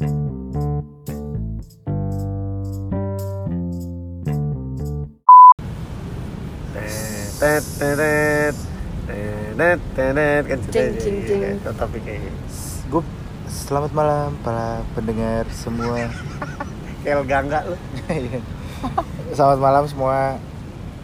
Tet tet tet tet kan Cing, cing, cing. Gue selamat malam para pendengar semua. kayak gangga lu. selamat malam semua.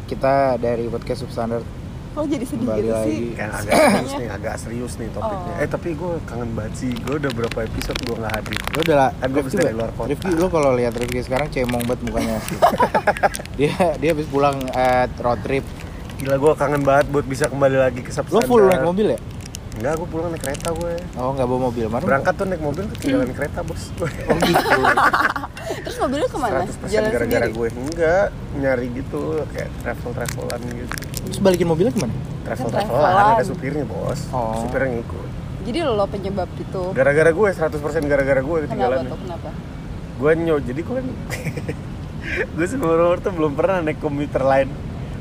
Kita dari podcast Substandard Kok jadi sedih Kembali gitu lagi. sih? Kan agak serius nih, agak serius nih topiknya. Oh. Eh tapi gue kangen banget sih. Gue udah berapa episode gue nggak hadir. Lo udah lah, gua habis dari luar kota. Rifki, lo kalau lihat Rifki sekarang cemong banget mukanya dia dia habis pulang eh, road trip. Gila gue kangen banget buat bisa kembali lagi ke Lo Substandard. full naik mobil ya? Enggak, gue pulang naik kereta gue. Oh nggak bawa mobil, mana? Berangkat tuh naik mobil ketinggalan kereta bos. Oh gitu. Terus mobilnya ke mana? 100% Jalan gara-gara sendiri? gue enggak nyari gitu kayak travel travelan gitu Terus balikin mobilnya gimana? travel Kan travelan travelan. ada supirnya bos Oh. supirnya ngikut Jadi lo penyebab itu gara-gara gue 100% gara-gara gue Kenapa ketinggalan tuh? Kenapa? gue nyo jadi gue kan gue seumur tuh belum pernah naik komuter lain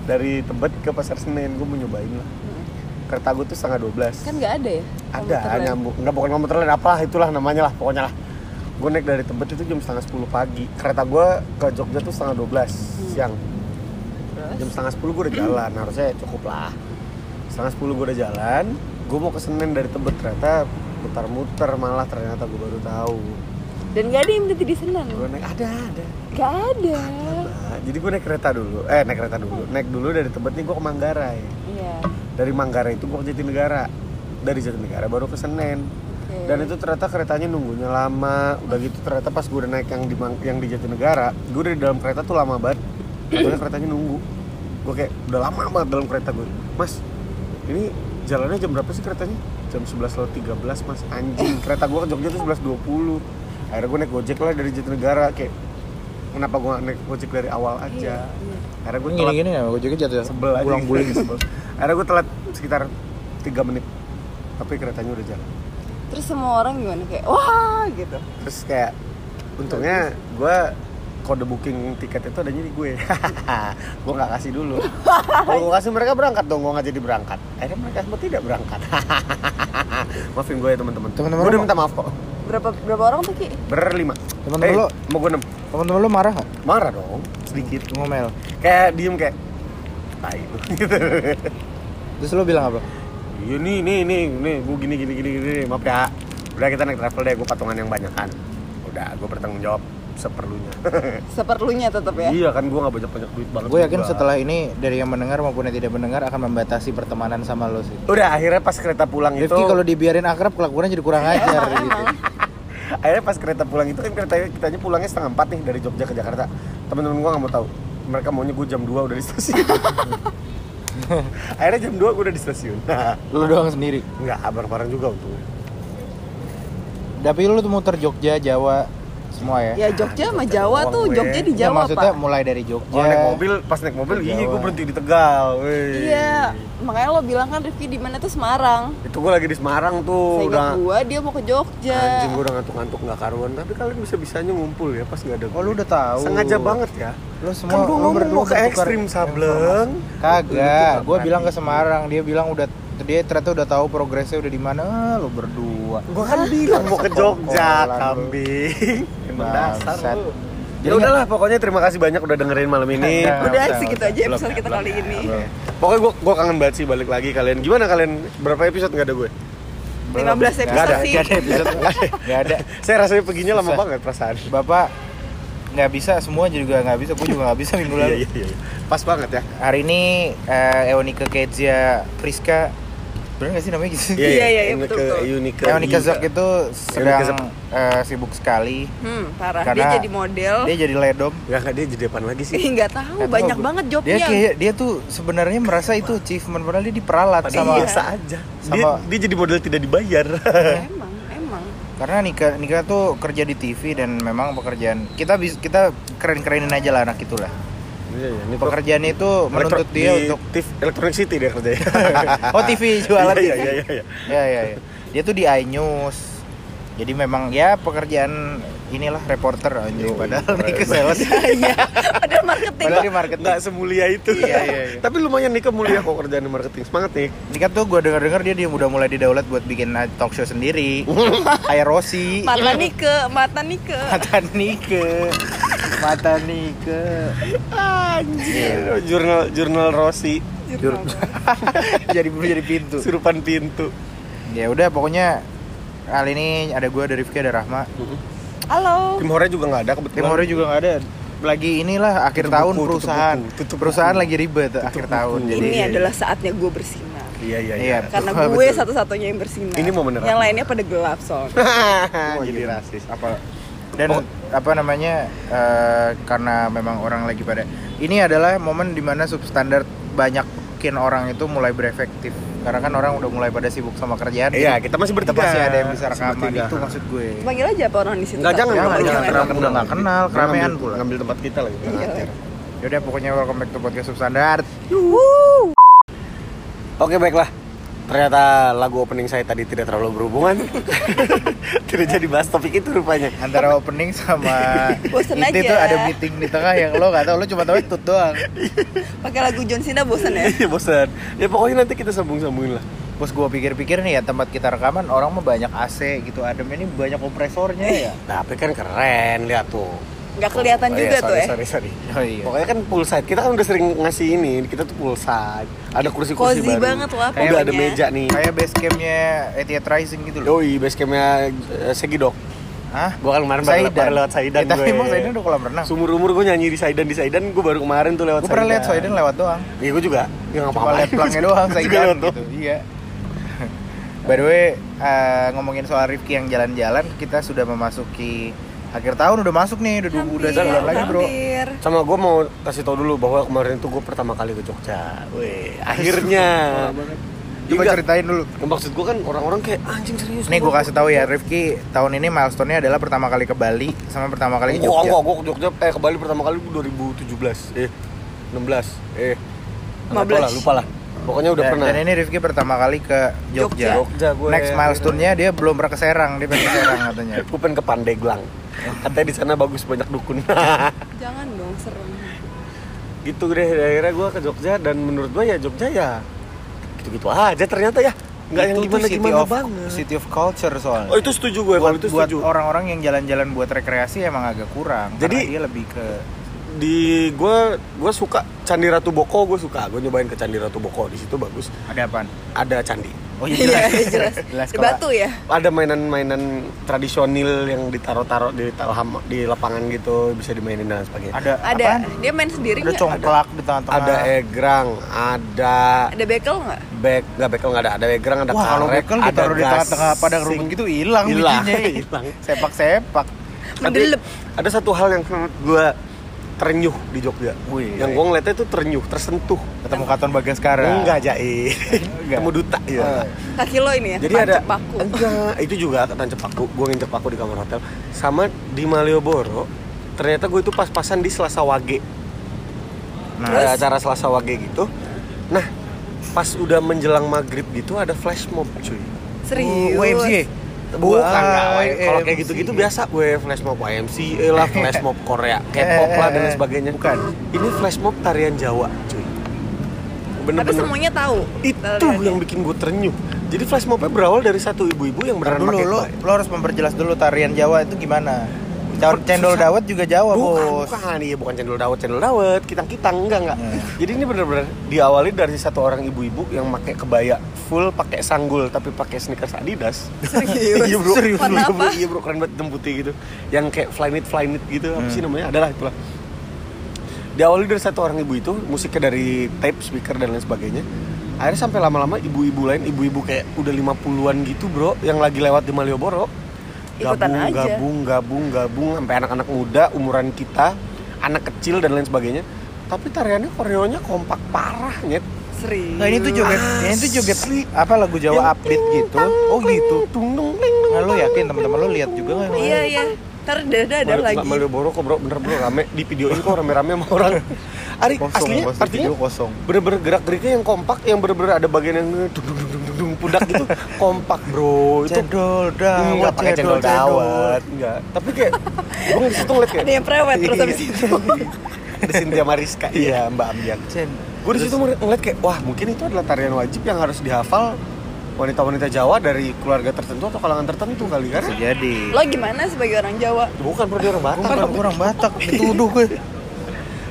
dari Tebet ke Pasar Senen gue mau nyobain lah Hmm. kereta gue tuh setengah 12 Kan nggak ada ya? ada nyambung nggak bukan komuter lain apalah itulah namanya lah pokoknya lah gue naik dari Tebet itu jam setengah 10 pagi kereta gue ke Jogja tuh setengah 12 siang Terus? jam setengah 10 gue udah jalan. Harusnya cukup lah. Setengah 10 gue udah jalan gue mau ke Senen dari Tebet. Ternyata muter-muter malah ternyata gue baru tahu. Dan nggak ada yang berhenti di Senen? gue naik ada ada. Nggak ada? Nah, jadi gue naik kereta dulu. Eh naik kereta dulu. Naik dulu dari Tebet nih gue ke Manggarai. Iya. Dari Manggarai itu gue ke Jatinegara. Dari Jatinegara baru ke Senen. Dan itu ternyata keretanya nunggunya lama. Udah gitu ternyata pas gue udah naik yang di yang di Jatinegara gue udah di dalam kereta tuh lama banget. Soalnya keretanya nunggu gue kayak udah lama banget dalam kereta gue mas ini jalannya jam berapa sih keretanya? Jam 11.13 mas. Anjing kereta gue ke Jogja tuh 11.20 akhirnya gue naik gojek lah dari Jatinegara kayak kenapa gue naik gojek dari awal aja? Iya. akhirnya gue telat gini-gini ya, gue juga jatuh sebel aja. pulang guling. sebel akhirnya gue telat sekitar 3 menit tapi keretanya udah jalan. Terus semua orang gimana? Kayak wah gitu. Terus kayak untungnya gue kode booking tiket itu adanya di gue. Gue nggak kasih dulu. Kalau gue kasih mereka berangkat dong gue nggak jadi berangkat. Akhirnya mereka semua tidak berangkat. Maafin gue ya teman-teman. Teman-teman gue udah minta maaf kok. Berapa berapa orang tuh Ki? berlima. Teman-teman Eh, lo- mau gue enam? Teman-teman lo marah nggak? marah dong. Sedikit. Ngomel. kayak diem kayak tai. Lu gitu Terus lo bilang apa? iya nih nih nih nih gue gini gini gini gini maaf ya. Udah kita naik travel deh gue patungan yang banyak kan. Udah gue bertanggung jawab seperlunya Seperlunya tetap ya iya kan gue nggak banyak banyak duit banget Gue yakin juga. setelah ini dari yang mendengar maupun yang tidak mendengar akan membatasi pertemanan sama lo sih. udah akhirnya pas kereta pulang itu Rifki kalau dibiarin akrab kelakuannya jadi kurang ajar gitu. akhirnya pas kereta pulang itu kan kereta kitanya pulangnya setengah empat nih dari Jogja ke Jakarta teman-teman gue nggak mau tahu mereka maunya gue jam 2 udah di stasiun akhirnya jam 2 gue udah di stasiun nah, Lo doang sendiri. nggak bareng-bareng juga untungnya Tapi lo tuh muter Jogja, Jawa, semua ya? Ya Jogja sama Jawa Uang tuh gue. Jogja di Ya, Jawa maksudnya Pak mulai dari Jogja. Oh, naik mobil, pas naik mobil, iya gue berhenti di Tegal. Wey. Iya Makanya lo bilang kan Rifki di mana tuh Semarang Itu gue lagi di Semarang tuh, Saya Oh, udah gua dia mau ke Jogja anjing gue udah ngantuk-ngantuk nggak karuan. Tapi kalian bisa bisanya ngumpul ya pas nggak ada. Oh, gue. lu udah tahu. Sengaja banget ya. Lo semua Kan gua lo ngomong berdua mau ke ekstrim, Sableng. Kagak, gue bilang ke Semarang, dia bilang udah dia ternyata udah tahu progresnya udah di mana. Lo berdua. Gue kan bilang mau ke Jogja, kambing. Emang dasar lu. Ya udahlah, pokoknya terima kasih banyak udah dengerin malam ini. Nah, Udah segitu usah. aja episode kita kali ini Pokoknya gue gue kangen banget sih balik lagi kalian. Gimana kalian? Berapa episode nggak ada gue? 15 Nggak ada, episode sih nggak ada episode, nggak ada. Saya rasanya perginya lama banget perasaan. Bapak nggak bisa, semua juga nggak bisa, gue juga nggak bisa minggu lalu. Iya, iya, iya. Pas banget ya. Hari ini eh, Eonika Kezia Friska Bener gak sih namanya gitu? Iya, iya, iya, Unika- betul, betul. Unika- Eonika Zak Iya. itu sedang Zak. eh, sibuk sekali Hmm parah Karena Dia jadi model Dia jadi ledom Nggak, nggak, dia jadi depan lagi sih. Ih nggak tahu tahu banyak gua. banget Dia jobnya kayak dia tuh sebenarnya merasa itu achievement padahal dia diperalat Padahal sama biasa aja. Dia, sama- dia jadi model tidak dibayar. Emang emang karena Nika Nika tuh kerja di TV dan memang pekerjaan kita bis, kita keren-kerenin aja lah anak itulah. Iya, iya. Ini Pekerjaan itu menuntut dia untuk TV Electronic City dia kerja. oh TV jualan Iya, iya, iya, iya. Ya ya ya. Dia tuh di iNews. Jadi memang ya pekerjaan inilah reporter anjing padahal nih ke sales. Iya. Padahal marketing. padahal di marketing. Nggak semulia itu. Iya, iya, iya. Tapi lumayan Nika mulia kok kerjaan di marketing. Semangat nih. Ini kan tuh gue denger-denger dia dia udah mulai didaulat buat bikin talk show sendiri. Kayak Rossi. Mata Nike, mata Nike. Mata Nike. Mata Nike. Anjir. Jurnal jurnal Rossi. Jur- jadi jadi pintu. Surupan pintu. Ya udah pokoknya kali ini ada gue, ada Rifki, ada Rahma. Halo. Tim Hore juga nggak ada kebetulan. Tim Hore juga nggak ada. Lagi inilah akhir Tutup tahun buku, tutup perusahaan. buku, tutup perusahaan buku. lagi ribet akhir buku. tahun. Jadi Ini adalah saatnya gue bersinar. Iya iya Iya. iya. Karena Betul, gue satu-satunya yang bersinar. Ini momen Yang lainnya pada gelap soalnya. Jadi rasis. apa dan Oh. apa namanya eh, karena memang orang lagi pada ini adalah momen di mana substandard banyakin orang itu mulai berefektif karena kan orang udah mulai pada sibuk sama kerjaan Iya, kita masih bertiga. masih ada yang bisa rekaman bertiga. itu maksud gue Panggil aja apa orang di situ. Nggak, Pak? jangan, Jangan, jangan, jangan, jangan. udah nggak kenal, keramaian pula. Ngambil tempat kita lagi. Iya. yaudah pokoknya welcome back to podcast substandard Oke baiklah. Ternyata lagu opening saya tadi tidak terlalu berhubungan. tidak jadi bahas topik itu rupanya. antara opening sama Bosen itu aja. tuh ada meeting di tengah yang lo gak tau lo cuma tahu tut doang Pakai lagu John Cena bosan ya? Iya bosan. Ya pokoknya nanti kita sambung-sambungin lah. Terus gue pikir-pikir nih ya tempat kita rekaman orang mah banyak AC gitu adem ini banyak kompresornya ya Tapi kan keren, lihat tuh. Nggak kelihatan Oh, juga iya, tuh sorry, ya. Sorry, sorry. oh iya Pokoknya kan poolside. Kita kan udah sering ngasih ini. Kita tuh poolside. Ada kursi-kursi Cozy baru. banget lah Udah ada meja nih. kayak base campnya Etihad Rising gitu loh Yoi, base campnya eh, Segidok. Hah? Gua kan kemarin baru, Saidan. baru lewat Saidan Ya, tapi gue. emang Saidan udah kolam renang. Sumur umur gue nyanyi di Saidan di Saidan gue baru kemarin tuh lewat Gue pernah lihat Saidan lewat doang. Iya gue juga. Ya nggak Cuma apa-apa. lihat pelangnya doang Juga Saidan lewat gitu. Iya. By the way, eh, ngomongin soal Rifki yang jalan-jalan, kita sudah memasuki akhir tahun udah masuk nih, udah dua udah sebulan lagi bro. hampir. Sama gue mau kasih tau dulu bahwa kemarin itu gue pertama kali ke Jogja. Weh, akhirnya. Coba Enggak. ceritain dulu. Maksud gue kan orang-orang kayak anjing serius. Nih gue kasih tahu ya, Rifki tahun ini milestone-nya adalah pertama kali ke Bali sama pertama kali ke Jogja. enggak, gue ke Jogja eh ke Bali pertama kali 2017. Eh 16. Eh 15. lupa lah, lupa lah. Pokoknya udah dan, pernah. dan ini Rifki pertama kali ke Jogja. Jogja gue. Next milestone-nya dia belum pernah ke Serang, dia pengen ke Serang katanya. Gue pengen ke Pandeglang. Katanya di sana bagus banyak dukun. Jangan dong, serem. gitu deh akhirnya gue ke Jogja dan menurut gue ya Jogja ya gitu-gitu aja ternyata ya nggak yang gimana city gimana of, banget City of culture soalnya. oh itu setuju gue kalau buat, itu buat setuju orang-orang yang jalan-jalan buat rekreasi emang agak kurang. Jadi- dia lebih ke di gue gue suka Candi Ratu Boko gue suka gue nyobain ke Candi Ratu Boko di situ bagus ada apaan? ada candi Oh Iya, jelas. jelas Di kalau- batu ya? ada mainan-mainan tradisional yang ditaruh-taruh di taruh di lapangan gitu bisa dimainin dan sebagainya Ada Ada. apaan? Dia main sendiri Ada congklak di tengah-tengah. ada egrang ada Ada bekel nggak? bek nggak bekel nggak ada ada egrang ada Wah, kalau karet bekel ada ditaruh di tengah-tengah rumput gitu hilang Hilang. Tapi Mendelep. ada satu hal yang gue terenyuh di Jogja Wih, yang gue ngeliatnya tuh terenyuh tersentuh ketemu Katon Bagaskara. enggak jai Enggak. ketemu duta ya Oh. Kaki lo ini ya? jadi ada Tancap paku. enggak itu juga tancap paku gue nginjek paku di kamar hotel sama di Malioboro ternyata gue itu pas-pasan di Selasa Wage Nah, ada acara Selasa Wage gitu nah pas udah menjelang maghrib gitu ada flash mob cuy Serius. YMCA. Bukan Wah, kalau kayak gitu-gitu biasa gue flash mob YMCA lah, flash mob Korea, K-pop lah dan lain sebagainya. Bukan. Ini flash mob tarian Jawa, cuy. Tapi Bener-bener semuanya tahu. itu tariannya. yang bikin gue terenyuh. Jadi flash mobnya berawal dari satu ibu-ibu yang beneran dulu lo, lo harus memperjelas dulu tarian Jawa itu gimana. Cendol dawet juga Jawa, Bukan, Bos. bukan, iya bukan cendol dawet, cendol dawet, kitang-kitang, enggak, enggak. Hmm. Jadi ini bener-bener diawali dari satu orang ibu-ibu yang pakai kebaya full pakai sanggul tapi pakai sneakers Adidas. Serius? iya bro, Serius? Iya, bro, iya bro, keren banget hitam putih gitu. Yang kayak flyknit, flyknit gitu, apa sih Hmm. namanya, adalah itulah. Diawali dari satu orang ibu itu, musiknya dari tape, speaker, dan lain sebagainya. Akhirnya sampai lama-lama ibu-ibu lain, ibu-ibu kayak udah 50-an gitu bro Yang lagi lewat di Malioboro Ikutan gabung, aja. gabung, gabung, gabung sampai anak-anak muda umuran kita, anak kecil dan lain sebagainya. Tapi tariannya koreonya kompak parah, nyet. Serius. Nah ini tuh joget, ini tuh joget Asli. apa lagu Jawa Yang update ting, gitu. tang, Oh gitu. Tung, tung. Nah lo yakin teman-teman lo lihat juga nggak? yang Iya iya. Ntar ada ada lagi. Malioboro kok bro, bener bro rame di videoin kok rame-rame sama orang. Ari kosong aslinya pasti artinya video kosong bener-bener gerak geriknya yang kompak yang bener-bener ada bagian yang dung dung dung dung pundak gitu. Kompak bro. Itu cendol enggak dawat pakai cendol dawat enggak. Tapi kayak gue di situ ngeliat kayak Ada yang prewed terus Iya. habis itu. ada Cynthia Mariska iya mbak Ambiak gue di situ ngeliat kayak wah mungkin itu adalah tarian wajib yang harus dihafal wanita-wanita Jawa dari keluarga tertentu atau kalangan tertentu kali kan jadi. Lo gimana sebagai orang Jawa? bukan bro orang Batak bukan bro. orang Batak. Dituduh gue.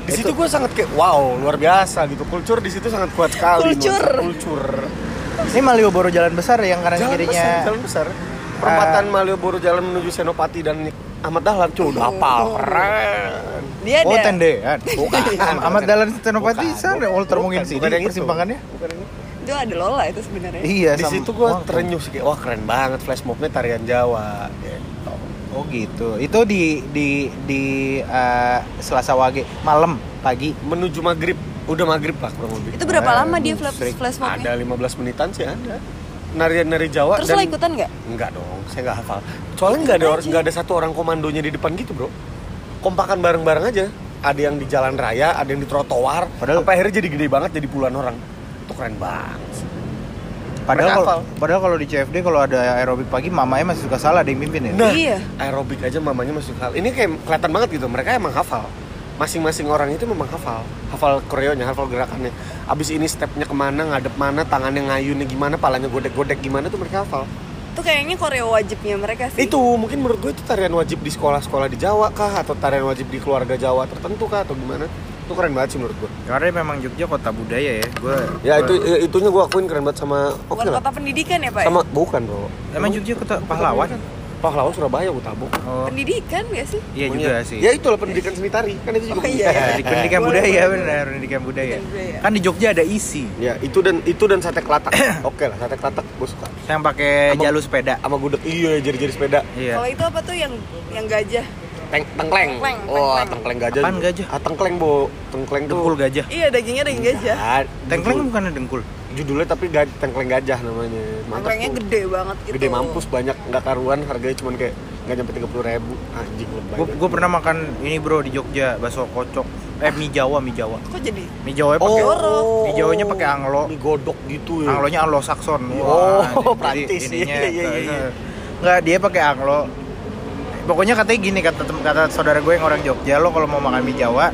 Di situ gue sangat kayak wow luar biasa gitu. Kultur di situ sangat kuat sekali Kultur. kultur ini Malioboro jalan besar yang kanan jalan kirinya. Besar jalan besar. Perempatan Malioboro jalan menuju Senopati dan Ahmad Dahlan. Cuy udah apa? Keren. Dia ada. Oh tendean. Bukan. Ahmad Dahlan Senopati Bukan, sana. Walter mungkin sih bukan yang persimpangannya. Bukan itu. ada Lola itu sebenarnya. iya di situ gue Wah, terenyuh sih kayak wah keren banget flash mobnya tarian Jawa gitu. oh gitu. Itu di di di eh, Selasa Wage malam pagi. Menuju maghrib udah maghrib lah kurang lebih Itu berapa Eh, lama dia flash flash ada mobnya? 15 menitan sih ada narian-nari Jawa Terus dan lo ikutan nggak? Enggak dong, saya nggak hafal. Soalnya nggak ada orang, nggak ada satu orang komandonya di depan gitu, bro. Kompakan bareng-bareng aja. Ada yang di jalan raya, ada yang di trotoar. Padahal- Sampai akhirnya jadi gede banget, jadi puluhan orang. Itu keren banget. padahal kalau padahal kalau di CFD kalau ada aerobik pagi mamanya masih suka salah ada yang mimpin ya Nah, Iya. aerobik aja mamanya masuk hal. Ini kayak kelihatan banget gitu. Mereka emang hafal. Masing-masing orang itu memang hafal. Hafal koreonya, hafal gerakannya. Abis ini stepnya ke mana, ngadep mana, tangannya ngayunnya gimana, palanya godek-godek gimana tuh mereka hafal. Itu kayaknya koreo wajibnya mereka sih. Itu mungkin menurut gue itu tarian wajib di sekolah-sekolah di Jawa kah atau tarian wajib di keluarga Jawa tertentu kah atau gimana? Itu keren banget sih menurut gue. karena memang Jogja kota budaya ya gue Ya itu ya, itunya gue akuin keren banget sama oke Bukan lah. kota pendidikan ya, Pak? ya? Sama bukan, Bro. emang Jogja kota pahlawan Pahlawan Surabaya gue tabok. oh Pendidikan nggak sih? iya Oh, juga iya. sih Ya itulah pendidikan seni tari. Kan itu juga Oh, iya. pendidikan. Di pendidikan Boleh, budaya benar pendidikan budaya Pendidikan budaya. kan di Jogja ada isi Ya, itu dan itu dan sate kelatak. Oke lah, sate kelatak gue suka. yang pakai jalur sepeda Sama gudeg iya jari-jari sepeda. iya Kalau itu apa tuh yang yang gajah? Teng tengkleng. Tengkleng, Oh, tengkleng. gajah. Apaan gajah? Ah, tengkleng, Bo. Tengkleng tuh. dengkul gajah Iya, dagingnya daging gajah. Ah, tengkleng bukan dengkul Judulnya tapi gaj, tengkleng gajah namanya. Mantap Tengklengnya tuh. gede banget gitu. Gede mampus banyak nggak karuan harganya cuman kayak nggak nyampe tiga puluh ribu anjing lebay. gue gue pernah makan ini bro di Jogja bakso kocok eh mie Jawa mie Jawa Kok jadi? mie Jawa pakai Oh. mie Jawanya pakai anglo mie godok gitu ya. anglonya anglo sakson Oh, jadi Prancis. ininya Iya, iya, iya. nggak dia pakai anglo pokoknya katanya gini kata kata saudara gue yang orang Jogja lo kalau mau makan mie Jawa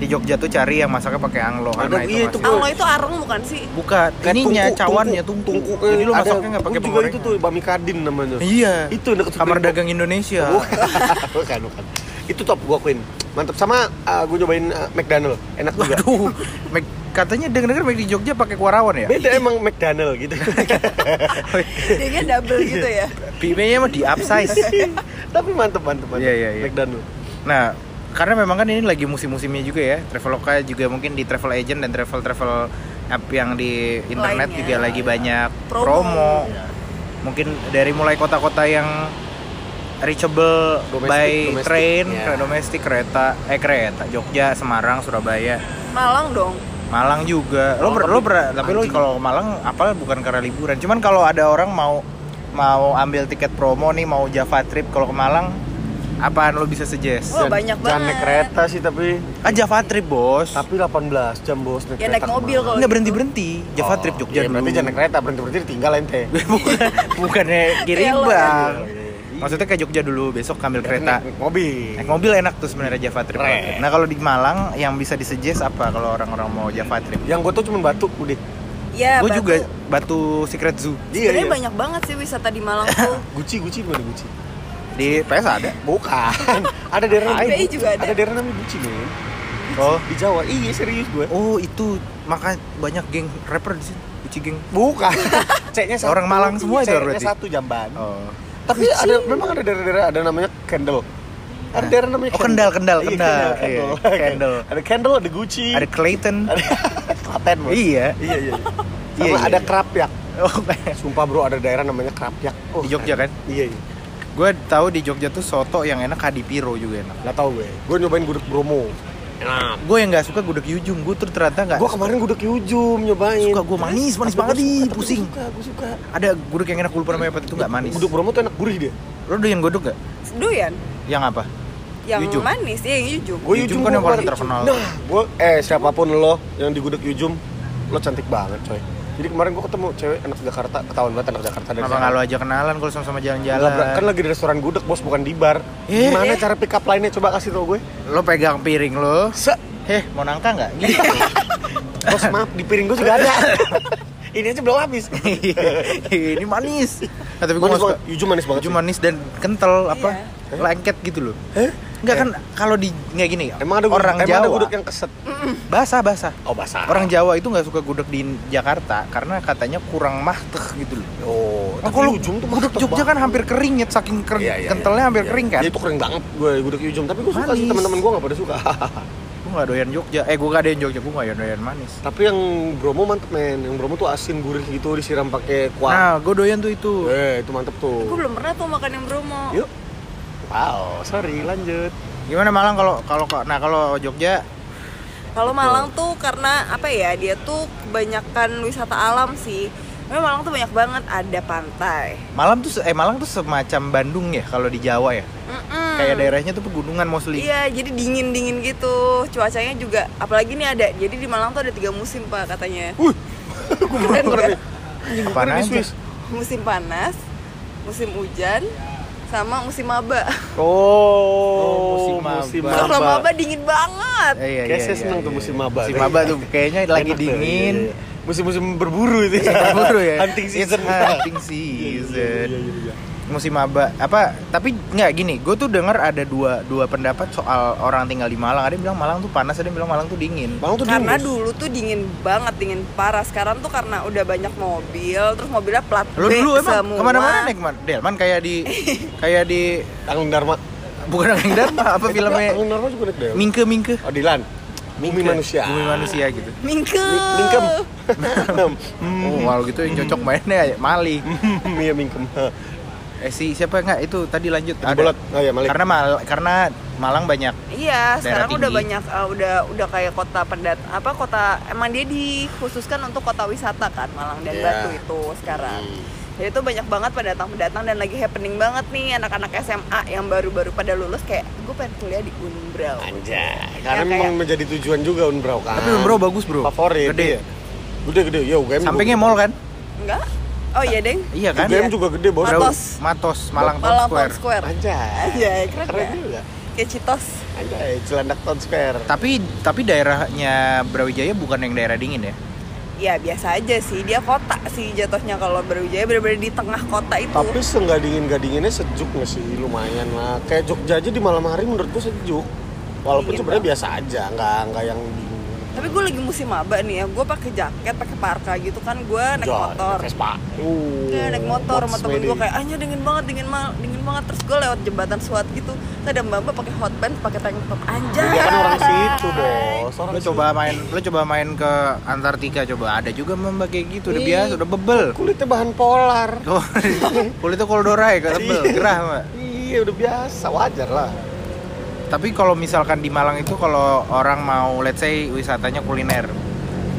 di Jogja tuh cari yang masaknya pakai anglo. Karena itu iya, masih itu Anglo itu areng bukan sih? bukan. Kayak ininya tungku, cawannya tungku, tungku, tungku, eh, jadi lo ada- masaknya nggak pakai pengoreng itu tuh bami kadin namanya. Iya. Itu deket kamar dagang Indonesia. Bukan bukan bukan. Itu top gua akuin. Mantap sama uh, gua nyobain uh, McDonald. Enak juga. Waduh, Mac- katanya denger-denger Mac di Jogja pakai kuarawan ya? beda emang McDonald gitu. Dia double gitu ya. Pimenya mah di upsize. tapi mantep mantep mantep. Iya, iya, iya. McDonald. Nah, karena memang kan ini lagi musim-musimnya juga ya. Traveloka juga mungkin di travel agent dan travel-travel app yang di internet Lainnya. juga lagi banyak Promo. promo. Mungkin dari mulai kota-kota yang reachable Domestik, by domestik, train, ya. domestik kereta, eh kereta, Jogja, Semarang, Surabaya, Malang dong. Malang juga. Lo Oh, per- tapi lo per- tapi lo kalau Malang apa bukan karena liburan. Cuman kalau ada orang mau mau ambil tiket promo nih mau Java trip kalau ke Malang apaan lo bisa suggest? Wah, banyak jangan naik banget. kereta sih tapi Kan Java trip, Bos. tapi 18 jam bos naik Ya, naik kereta mobil ke mana? kalau Enggak gitu. berhenti-berhenti. Java Oh, trip Jogja iya, dulu. berarti jangan naik kereta berhenti berhenti tinggal ente Bukan, bukannya bang. Iya, iya, iya. Maksudnya kayak Jogja dulu, besok ambil kereta. naik, naik mobil Naik mobil enak tuh sebenarnya Java trip. Nah kalau di Malang yang bisa disuggest apa kalau orang-orang mau Java trip? yang gue tuh cuma batu udah Ya, Gue juga Batu Secret Zoo iya Sebenarnya iya banyak banget sih wisata di Malang tuh. Gucci Gucci gimana Gucci di PS ada. bukan ada daerah namanya PI Gucci. juga ada. ada daerah namanya Gucci men Oh. di Jawa iya serius gue Oh itu maka banyak geng rapper di sini. Gucci geng. bukan C-nya satu Orang Malang semua itu berarti? satu jamban Oh. tapi ada memang ada daerah-daerah ada namanya candle ada daerah namanya Oh, Kendal, Kendal, Iya, Kendal. Kendal, Iya, Kendal. Kendal. ada candle ada Gucci Ada Clayton. ada Klaten bos iya. iya iya sama Iya, iya. ada kerapyak Oh, sumpah bro ada daerah namanya kerapyak oh, di Jogja kan? iya iya Gue tahu di Jogja tuh soto yang enak Kadipiro juga enak. nggak tahu gue gue nyobain gudeg Bromo enak Gue yang nggak suka gudeg Yujum, gue tuh ternyata nggak. gue kemarin gudeg Yujum nyobain Suka gua manis, manis banget gua ih, suka, tapi pusing. gue suka gue suka Ada gudeg yang enak gue lupa namanya apa itu nggak manis. gudeg Bromo tuh enak gurih dia Lo doyan gudeg gak? Doyan. Yang apa? Yang Yujum. manis, iya yang Yujum. Gue Yujum Yujum kan yang paling terkenal. Nah, gue eh siapa pun lo yang di gudeg Yujum, lo cantik banget coy. Jadi kemarin gue ketemu cewek anak Jakarta, ketahuan banget anak Jakarta dari Kenapa lo aja kenalan kalau sama-sama jalan-jalan? kan lagi di restoran gudeg bos bukan di bar. Eh. Gimana cara pick up line-nya coba kasih tau gue? Lo pegang piring lo. Se Heh, mau nangka nggak? Gitu. bos maaf di piring gue juga ada. Ini aja belum habis. Ini manis. Nah, tapi gue manis banget. Yujum manis banget. Yujum sih. manis dan kental apa? Iya. Lengket gitu loh. Heh? Enggak kan kalau di nggak gini Emang ada gudeg, orang emang Jawa ada gudeg yang keset. basah basah. Oh basah. Orang Jawa itu nggak suka gudeg di Jakarta karena katanya kurang mahteh gitu loh. Oh, Nah, tapi kalau Yujum tuh gudeg Jogja banget. kan hampir kering ya, saking kering, Iya, iya, kentalnya iya. hampir Iya. kering kan. Ya, itu kering banget gue gudeg Yujum, tapi gue suka sih teman-teman gue gak pada suka. Gue nggak doyan Jogja. Eh, gue nggak doyan Jogja, gue nggak doyan manis. tapi yang Bromo mantep men, yang Bromo tuh asin gurih gitu disiram pakai kuah. Nah, gue doyan tuh itu. Eh, itu mantep tuh. Gue belum pernah tuh makan yang Bromo. Yuk. Wow, sorry lanjut. Gimana Malang kalau kalau nah kalau Jogja Kalau Malang tuh karena apa ya? Dia tuh kebanyakan wisata alam sih. Memang Malang tuh banyak banget ada pantai. Malam tuh eh Malang tuh semacam Bandung ya kalau di Jawa ya. Mm-mm. Kayak daerahnya tuh pegunungan mostly. Iya, jadi dingin-dingin gitu. Cuacanya juga apalagi nih ada. Jadi di Malang tuh ada tiga musim, Pak, katanya. Wih, Keren Apaan aja? Swiss. Musim panas, musim hujan, sama musim maba. Oh, musim maba. Kalau maba dingin banget. Eh, iya, Kayaknya iya, saya iya, seneng iya, tuh iya. musim maba. Musim maba tuh kayaknya lagi Enak tuh, dingin. iya, iya. Musim-musim berburu itu. Berburu ya. Hunting season. Hunting Iya, season. iya, iya, iya. Musim maba apa? Tapi nggak gini. Gue tuh dengar ada dua dua pendapat soal orang tinggal di Malang. Ada yang bilang Malang tuh panas, ada yang bilang Malang tuh dingin. Malang tuh Karena dingin, dulu tuh dingin banget, dingin parah. Sekarang tuh karena udah banyak mobil, terus mobilnya plat B dulu emang semua. ke mana-mana naik ke mana? Delman kayak di kayak di Tanggung Dharma. bukan Angin Dharma apa filmnya Tanggung Dharma juga naik. Mingke Mingke Oh, Dilan. Bumi Mingke. manusia. Bumi manusia gitu. Mingke. Mi- Mingkem. Oh, kalau gitu yang cocok mainnya ya Mali. Iya mingkem. Eh si siapa enggak itu tadi lanjut Ada bolot. Oh ya Malik. Karena Mal karena Malang banyak Iya, sekarang udah tinggi. banyak uh, udah udah kayak kota pendat apa kota emang dia dikhususkan untuk kota wisata kan Malang dan Iya. Batu itu sekarang. Jadi itu banyak banget pendatang-pendatang dan lagi happening banget nih anak-anak SMA yang baru-baru pada lulus kayak gue pengen kuliah di Unbrau. Anjay. Karena Ya, memang kayak- menjadi tujuan juga Unbrau kan. Tapi Unbrau bagus, Bro. Favorit. Gede. iya. Gede gede. Ya UGM. sampingnya juga mall kan? Enggak? Oh iya, Deng. Iya kan? UGM juga gede bos. Matos. Matos Malang Town Malang Square. Town Square. Anjay. Anjay, keren Keren ya? juga. Kayak Citos. Anjay, Cilandak Town Square. Tapi tapi daerahnya Brawijaya bukan yang daerah dingin ya? Ya biasa aja sih, dia kota sih jatuhnya kalau Brawijaya bener-bener di tengah kota itu. Tapi seenggak dingin gak dinginnya sejuk nggak sih lumayan lah. Kayak Jogja aja di malam hari menurut gue sejuk. Walaupun Dingin sebenarnya biasa aja, nggak nggak yang dingin. Tapi gue lagi musim maba nih ya, gue pakai jaket, pakai parka gitu kan, gue naik Jol, motor. Vespa. Uh, Iya naik motor sama temen gue kayak, ahnya dingin banget, dingin banget, dingin banget. Terus gue lewat jembatan SWAT gitu, terus ada mbak mbak pakai hot pants, pakai tank top anjay. Dia kan orang situ bos. Orang Lo coba main, lo coba main ke Antartika coba ada juga mbak kayak gitu udah Ih. biasa udah bebel. kulitnya bahan polar. Kulitnya Koldorai gak tebel, Iya. gerah mbak. Iya udah biasa, wajar lah. Tapi kalau misalkan di Malang itu kalau orang mau let's say wisatanya kuliner,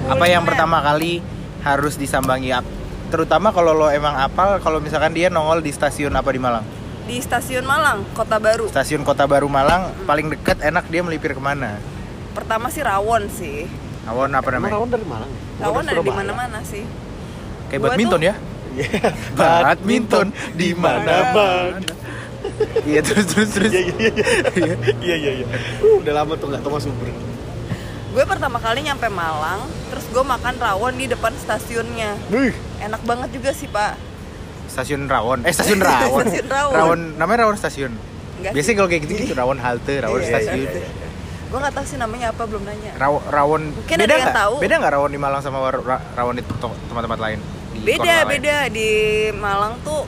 apa yang Kuliner. pertama kali harus disambangi terutama kalau lo emang apal kalau misalkan dia nongol di stasiun apa di Malang Di stasiun Malang, Kota Baru. stasiun Kota Baru Malang paling dekat enak dia melipir ke mana Pertama sih Rawon sih. Awon apa namanya Rawon dari Malang? Rawon ada di mana-mana sih. kayak badminton tuh- ya badminton di mana Bang? Iya terus terus terus Iya iya iya. Iya iya iya. Uh, udah lama tuh nggak Thomas Uber. Gue pertama kali nyampe Malang, terus gue makan rawon di depan stasiunnya. Wih, Enak banget juga sih pak. stasiun Rawon eh stasiun Rawon Stasiun Rawon. namanya Rawon stasiun Enggak biasanya kalau kayak gitu gitu Rawon halte Rawon Iya, stasiun iya, Gue nggak tahu sih namanya apa belum nanya. Raw, rawon Mungkin beda nggak? tahu. Beda nggak rawon di Malang sama rawon di tempat-tempat lain? Di Beda kota lain? beda di Malang tuh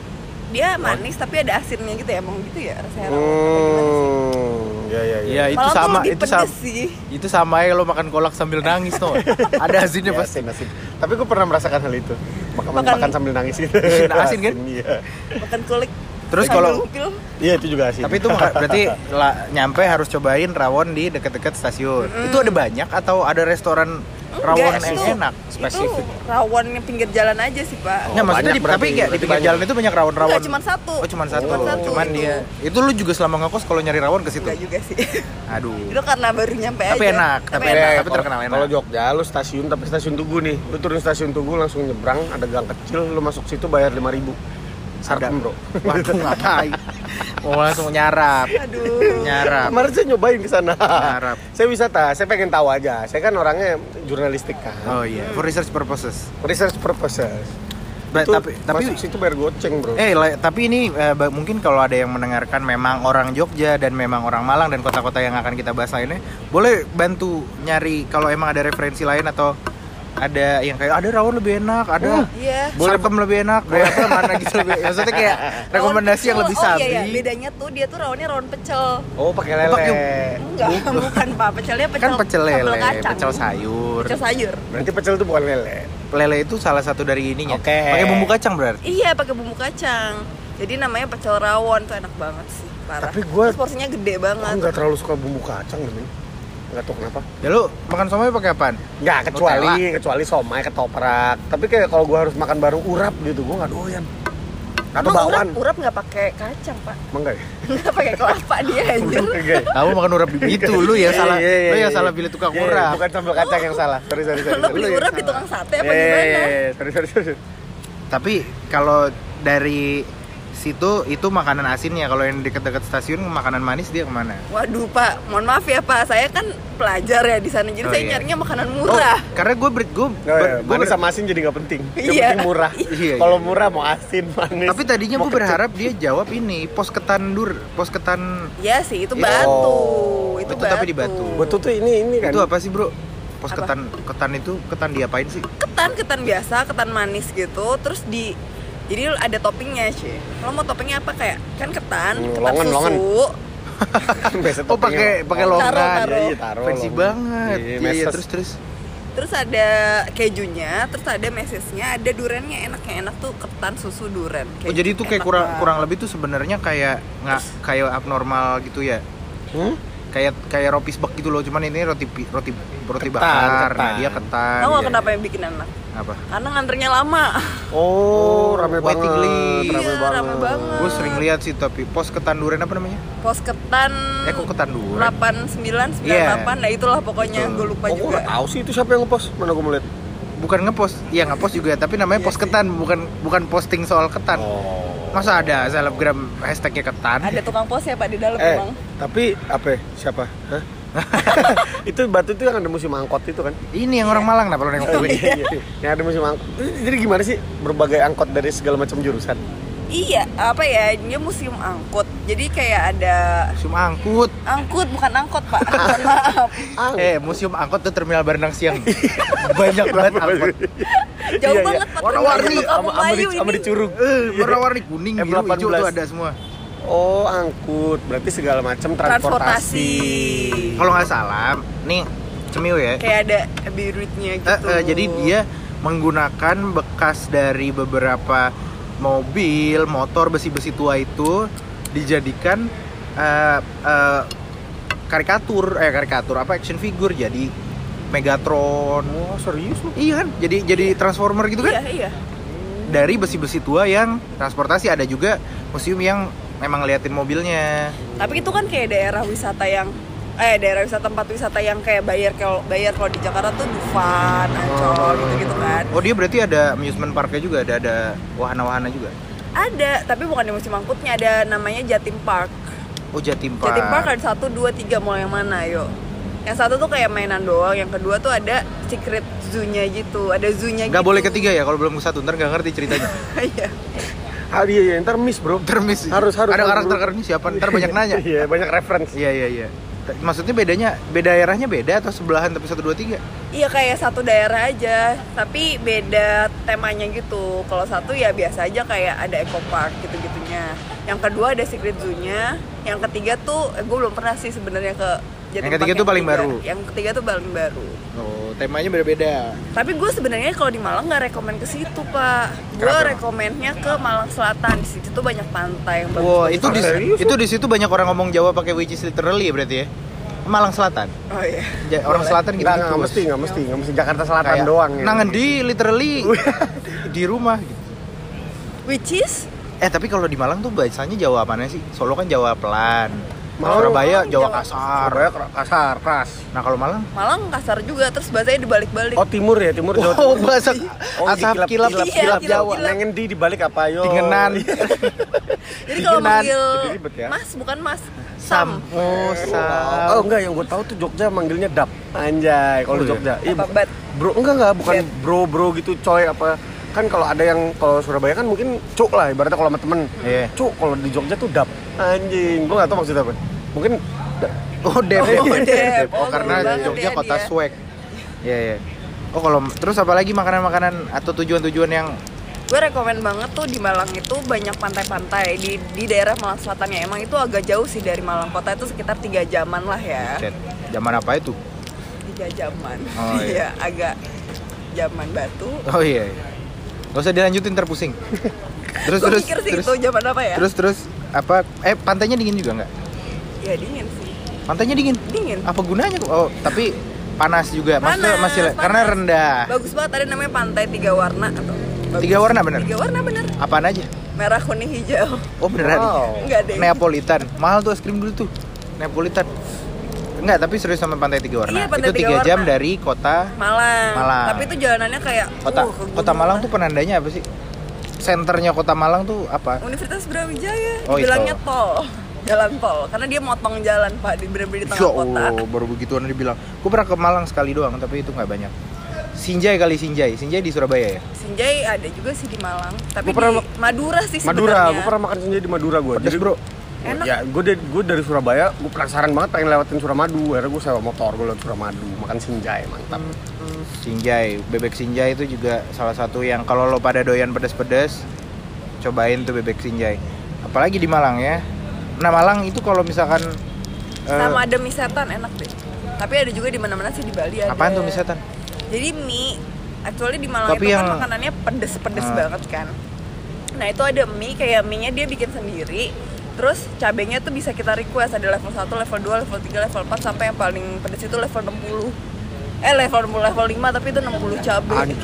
dia manis tapi ada asinnya gitu ya emang gitu ya rasanya? Hmm, ya ya Iya itu Malang tuh sama itu sama sih. itu sama ya lo makan kolak sambil nangis tuh. Ada asinnya Ya, pasti. asin, asin. Tapi gue pernah merasakan hal itu. Makan, Makan- makan sambil nangis gitu. Asin kan? Iya. Makan kulik. Terus kalau. Iya itu juga asin. tapi itu berarti lah, nyampe harus cobain rawon di deket-deket stasiun. Itu ada banyak atau ada restoran rawon yang itu- enak. spesifik. Itu rawon yang pinggir jalan aja sih, Pak. Oh, Nggak, maksudnya di, tapi kayak di pinggir jalan itu banyak rawon-rawon. Enggak, cuma satu. Oh, cuma satu. Cuma satu, Cuman itu. dia itu lu juga selama ngekos kalau nyari rawon ke situ. Enggak juga sih. Aduh. itu karena baru nyampe Tapi aja. enak, tapi enak. enak. Eh, tapi terkenal enak. Kalau Jogja lu stasiun tapi stasiun Tugu nih. Lu turun stasiun Tugu langsung nyebrang ada gang kecil lu masuk situ bayar 5000 Sarkem, Bro. Waduh, ngapain? Mau langsung nyarap. Aduh. Nyarap. Kemarin saya nyobain ke sana. Nyarap. saya wisata, saya pengen tahu aja. Saya kan orangnya jurnalistik kan. Oh iya, for research purposes. Research purposes. Ba- Itu tapi tapi situ bayar goceng, Bro. Eh, tapi ini eh, ba- mungkin kalau ada yang mendengarkan memang orang Jogja dan memang orang Malang dan kota-kota yang akan kita bahas lainnya, boleh bantu nyari kalau emang ada referensi lain atau ada yang kayak ada rawon lebih enak, ada Iya. boleh Sarkem lebih enak, boleh apa mana gitu lebih. Maksudnya kayak rekomendasi yang lebih sabi. Oh iya, iya. bedanya tuh dia tuh rawonnya rawon pecel. Oh, pakai Oh, lele. pakai- Enggak, bukan Pak. Pecelnya pecel. Kan pecel lele, pecel sayur. Pecel sayur. Berarti pecel itu bukan lele. Lele itu salah satu dari ininya. Oke. Pakai bumbu kacang berarti. Iya, pakai bumbu kacang. Jadi namanya pecel rawon tuh enak banget sih, parah. Tapi gua- Terus porsinya gede banget. nggak terlalu suka bumbu kacang, Demi. Nggak tahu kenapa. Ya lu makan somai pakai apaan? Nggak, kecuali kecuali somai, ketoprak. Tapi kayak kalau gua harus makan bareng urap gitu, gua nggak doyan. Atau Emang bakwan. urap, urap nggak pakai kacang, Pak. Emang nggak ya? Nggak pakai kelapa dia anjir. Enggak ya? Kamu makan urap di itu lu ya salah. Iya, iya, Lu iya, yang salah iya. pilih tukang Iya, iya, urap. Bukan sambal kacang yang salah. Sorry, sorry, sorry. Lo Lu beli urap di tukang sate apa Iya, iya, gimana? iya, iya. Sorry, sorry, sorry. Tapi kalau dari situ itu makanan asinnya kalau yang dekat-dekat stasiun makanan manis dia ke mana? Waduh pak, mohon maaf ya pak, saya kan pelajar ya di sana, jadi Oh, saya iya. nyarinya makanan murah. Oh, karena gue ber, gue, Nggak, ya, manis sama asin jadi nggak penting. Yang Iya. penting murah. Iya, Kalau iya. murah mau asin, manis. Tapi tadinya mau gue berharap dia jawab ini pos ketan dur, pos ketan Iya sih, itu Iya. batu, Oh, itu, itu batu. tapi di Batu. Betul tuh ini ini kan. itu apa sih bro? Pos Apa? ketan ketan itu ketan diapain sih? Ketan, ketan biasa, ketan manis gitu, terus di jadi ada toppingnya sih. Kalau mau toppingnya apa kayak kan ketan, Hmm, ketan longan, susu, longan. Oh, pakai- pakai longan. Taruh, taruh. Iya, iya, taruh. Fancy longan. banget. Iya, Iya, terus terus. terus ada kejunya, terus ada mesesnya, ada durennya enak yang enak tuh ketan susu duren. Oh, jadi itu kayak kurang banget. kurang lebih tuh sebenarnya kayak nggak kayak abnormal gitu ya. Hmm? Kayak kayak roti sebek gitu loh, cuman ini roti roti roti Ketan, bakar. Nah, ketan. dia ketan. Tahu nggak iya. kenapa yang bikin enak? Apa? Karena nganternya lama. Oh, rame waiting banget. list. Rame Iya, banget. rame banget. Gue sering lihat sih tapi pos ketan duren apa namanya? Pos ketan Eh kok ketan duren? 8998 Iya. nah itulah pokoknya Betul. gue lupa Oh, gue juga. nggak tahu sih itu siapa yang ngepost. Mana gue mau lihat. Bukan ngepost, iya ngepost juga, tapi namanya Iya pos sih. ketan, bukan bukan posting soal ketan. Oh. Masa ada selebgram hashtagnya ketan? Ada tukang pos ya Pak di dalam Eh, memang. tapi apa? ya? Siapa? Hah? itu batu itu yang ada musim angkot itu kan? Ini yang orang Malang, kenapa lo nengok gue? Iya, iya. yang ada musim angkot. Jadi gimana sih berbagai angkot dari segala macam jurusan? Iya, apa ya? Dia museum angkut. Jadi kayak ada Museum angkut. angkut bukan angkot, Pak. Maaf. Eh, museum angkot tuh terminal Barenang Siang. Banyak banget angkot. Jauh Iya, iya. banget. Warna-warni sama sama di, ini. Curug. Eh, warna-warni kuning, biru, M18. hijau tuh ada semua. Oh, angkut. Berarti segala macam transportasi. Transportasi. Kalau nggak salah, nih cemil ya. Kayak ada biruitnya gitu. Eh, eh, jadi dia menggunakan bekas dari beberapa mobil, motor besi-besi tua itu dijadikan eh, eh, karikatur, eh karikatur apa action figure jadi Megatron. Oh, serius lu? Iya kan? Jadi jadi transformer gitu kan? Iya, iya. Dari besi-besi tua yang transportasi ada juga museum yang memang ngeliatin mobilnya. Tapi itu kan kayak daerah wisata yang eh daerah wisata tempat wisata yang kayak bayar kalau bayar kalau di Jakarta tuh Dufan, Ancol gitu-gitu kan. Oh dia berarti ada amusement parknya juga, ada ada wahana-wahana juga. Ada, tapi bukan di musim angkutnya ada namanya Jatim Park. Oh Jatim Park. Jatim Park ada satu, dua, tiga mau yang mana yuk? Yang satu tuh kayak mainan doang, yang kedua tuh ada secret zoo-nya gitu, ada zoo-nya gitu. Nggak boleh ketiga ya kalau belum ke satu ntar nggak ngerti ceritanya. Iya. Ah, iya, iya, ntar miss, Bro. Termis. Harus, harus, Ada harus, karakter bro. karakternya siapa? Ntar banyak nanya. Iya, banyak reference. Iya iya iya. Maksudnya bedanya beda daerahnya beda atau sebelahan tapi satu dua tiga? Iya kayak satu daerah aja, tapi beda temanya gitu. Kalau satu ya biasa aja kayak ada eco park gitu-gitunya. Yang kedua ada secret zoo-nya. Yang ketiga tuh eh, gue belum pernah sih sebenarnya ke Jatim Yang ketiga tuh paling baru? Yang ketiga tuh paling baru. Oh temanya beda-beda. Tapi gue sebenarnya kalau di Malang nggak rekomend ke situ pak. Gue Kenapa? rekomennya ke Malang Selatan. Di situ tuh banyak pantai yang bagus. Wow itu di itu di situ banyak orang ngomong Jawa pakai which is literally ya berarti ya? Malang Selatan. Oh iya. Ja- orang selatan gitu. Nggak, nggak mesti, nggak mesti, nggak mesti Jakarta Selatan doang ya. Nangan di literally di rumah gitu. Which is Eh tapi kalau di Malang tuh bahasanya Jawa mana sih? Solo kan Jawa pelan. Malang- Surabaya Malang Jawa Jawa- kasar. Surabaya kasar, keras. Nah kalau Malang? Malang kasar juga terus bahasanya dibalik-balik. Oh timur ya, timur Jawa Oh Timur. bahasa Oh, asap dikilap- kilap kilap- Iya, kilap kilap- Jawa. kilap. Nengen di dibalik apa yo? Dingenan. Jadi kalau manggil ya. Mas bukan Mas, Sam. Sam. Oh Sam. Oh enggak, yang gue tahu tuh Jogja manggilnya dap. Anjay, kalau Oh, di iya? Jogja. Iya, bro enggak enggak, bukan Bet. bro bro gitu coy apa kan kalau ada yang kalau Surabaya kan mungkin cuk lah ibaratnya kalau sama temen Iya. cuk kalau di Jogja tuh dap anjing gue gak tau maksudnya apa mungkin Oh Dep. Oh, Dep. Oh Oh, karena Jogja ya kota dia. swag. Iya iya. Oh kalau terus apa lagi makanan-makanan atau tujuan-tujuan yang Gue rekomen banget tuh di Malang itu banyak pantai-pantai di di daerah Malang Selatan ya. Emang itu agak jauh sih dari Malang kota itu sekitar tiga jaman lah ya. Set, zaman apa itu? Tiga jaman. Oh, iya. Iya, agak zaman batu. Oh iya. iya. Gak usah dilanjutin terpusing. Terus Gue terus terus itu zaman apa ya? terus terus apa? Eh pantainya dingin juga nggak? Ya dingin sih. Pantainya dingin. Dingin. Apa gunanya? Oh tapi panas juga. Maksudnya Panas, masih panas. karena rendah. Bagus banget ada namanya pantai tiga warna atau bagus. Tiga warna bener? Tiga warna bener. Apaan aja? Merah, kuning, hijau. Oh beneran? Wow. Enggak deh. Neapolitan. Mahal tuh es krim dulu tuh. Neapolitan. Enggak, tapi serius sama pantai tiga warna. Iya, pantai itu tiga tiga jam warna. dari kota Malang. Malang. Tapi itu jalanannya kayak kota uh, kota Malang tuh penandanya apa sih? Senternya kota Malang tuh apa? Universitas Brawijaya Oh, bilangnya tol jalan tol karena dia motong jalan pak di bener-bener di tengah Ya kota Allah, baru begituan dibilang. Gue pernah ke Malang sekali doang, tapi itu nggak banyak. Sinjai kali Sinjai. Sinjai di Surabaya ya? Sinjai ada juga sih di Malang tapi Gua pernah di Madura sih Madura sebenarnya gue pernah makan senja di Madura gue Pedes bro. Enak. ya gue dari gue dari Surabaya gue penasaran banget pengen lewatin Suramadu akhirnya gue sewa motor gue lewat Suramadu makan sinjai mantap Sinjai, bebek Sinjai itu juga salah satu yang kalau lo pada doyan pedes-pedes, cobain tuh bebek Sinjai. Apalagi di Malang ya. Nah Malang itu kalau misalkan eh, sama ada mie setan enak deh tapi ada juga di mana-mana sih di Bali ada apaan tuh mie setan? jadi mie actually di Malang Tapi itu yang- kan makanannya pedes-pedes Ah. banget kan nah itu ada mie kayak mie nya dia bikin sendiri terus cabenya tuh bisa kita request ada level 1, level 2, level 3, level 4 sampai yang paling pedes itu level 60 eh level 60, level 5 tapi itu 60 cabai anjing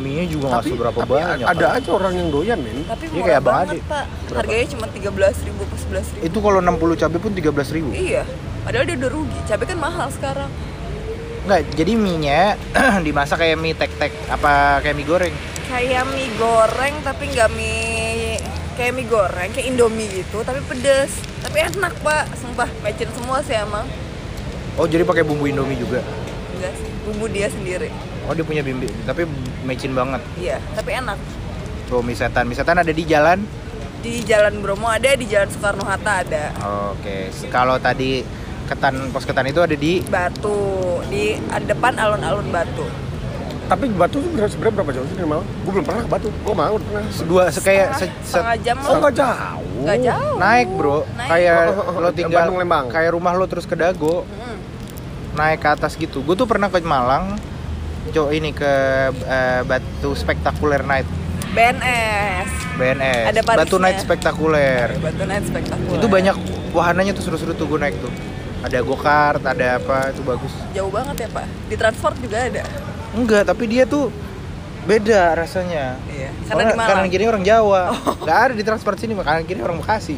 Mie juga nggak tapi, seberapa tapi banyak. ada kan. aja orang yang doyan men tapi Dia murah kayak Abang banget Ade. pak Berapa? harganya cuma 13 ribu ke 11 ribu Itu kalau 60 cabai pun 13.000 ribu. iya padahal dia udah rugi cabai kan mahal sekarang Enggak, jadi mie-nya dimasak kayak mie tek-tek apa kayak mie goreng. kayak mie goreng tapi nggak mie kayak mie goreng kayak indomie gitu tapi pedes tapi enak pak sumpah matchin semua sih emang Oh, jadi pakai bumbu Indomie juga. enggak sih bumbu dia sendiri Oh, dia punya bimbi, tapi mecin banget. iya tapi enak Tuh mie setan. Mie setan ada di jalan. di Jalan Bromo ada di Jalan Soekarno Hatta ada Oke, kalau tadi ketan pos ketan itu ada di Batu di depan alun-alun Batu tapi Batu tuh sebenarnya berapa jauh sih dari Malang gue belum pernah ke Batu gue mau pernah dua se- kayak se- setengah, se- setengah jam oh nggak jauh nggak jauh naik bro, Naik. kayak Oh, oh, oh, lo tinggal Bandung, Lembang. kayak rumah lo terus ke Dago, Mm. naik ke atas gitu. Gue tuh pernah ke Malang, co ini ke eh, Batu Spektakuler Night, BNS BNS. Ada Parisnya. Batu Night Spektakuler. Batu Night spektakuler Itu banyak wahananya tuh seru-seru tuh gue naik tuh. Ada go-kart, ada apa, itu bagus. jauh banget ya pak di transport juga ada Enggak, tapi dia tuh beda rasanya. iya karena di Malang kanan kiri orang Jawa. Nggak ada di transport sini, kanan kiri orang Bekasi.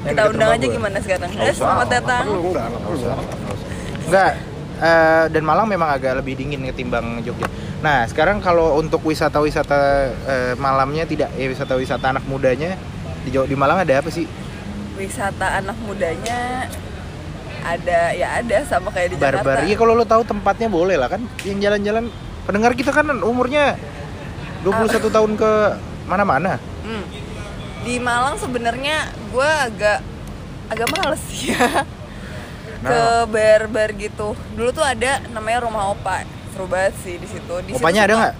Yang kita undang aja gua. gimana sekarang eh usah, selamat datang enggak enggak eh, dan Malang memang agak lebih dingin ketimbang Jogja. Nah, sekarang kalau untuk wisata-wisata eh, malamnya tidak ya wisata-wisata anak mudanya di Jawa di Malang ada apa sih? wisata anak mudanya ada ya ada sama kayak di Jakarta Barbar. Iya kalau lo tahu tempatnya boleh lah kan. Yang jalan-jalan pendengar kita kan umurnya 21 tahun ke mana-mana. Hmm. di Malang sebenarnya gue agak agak males ya ke Nah. bar-bar gitu dulu tuh ada namanya rumah opa seru banget sih di situ di situ Opanya ada nggak?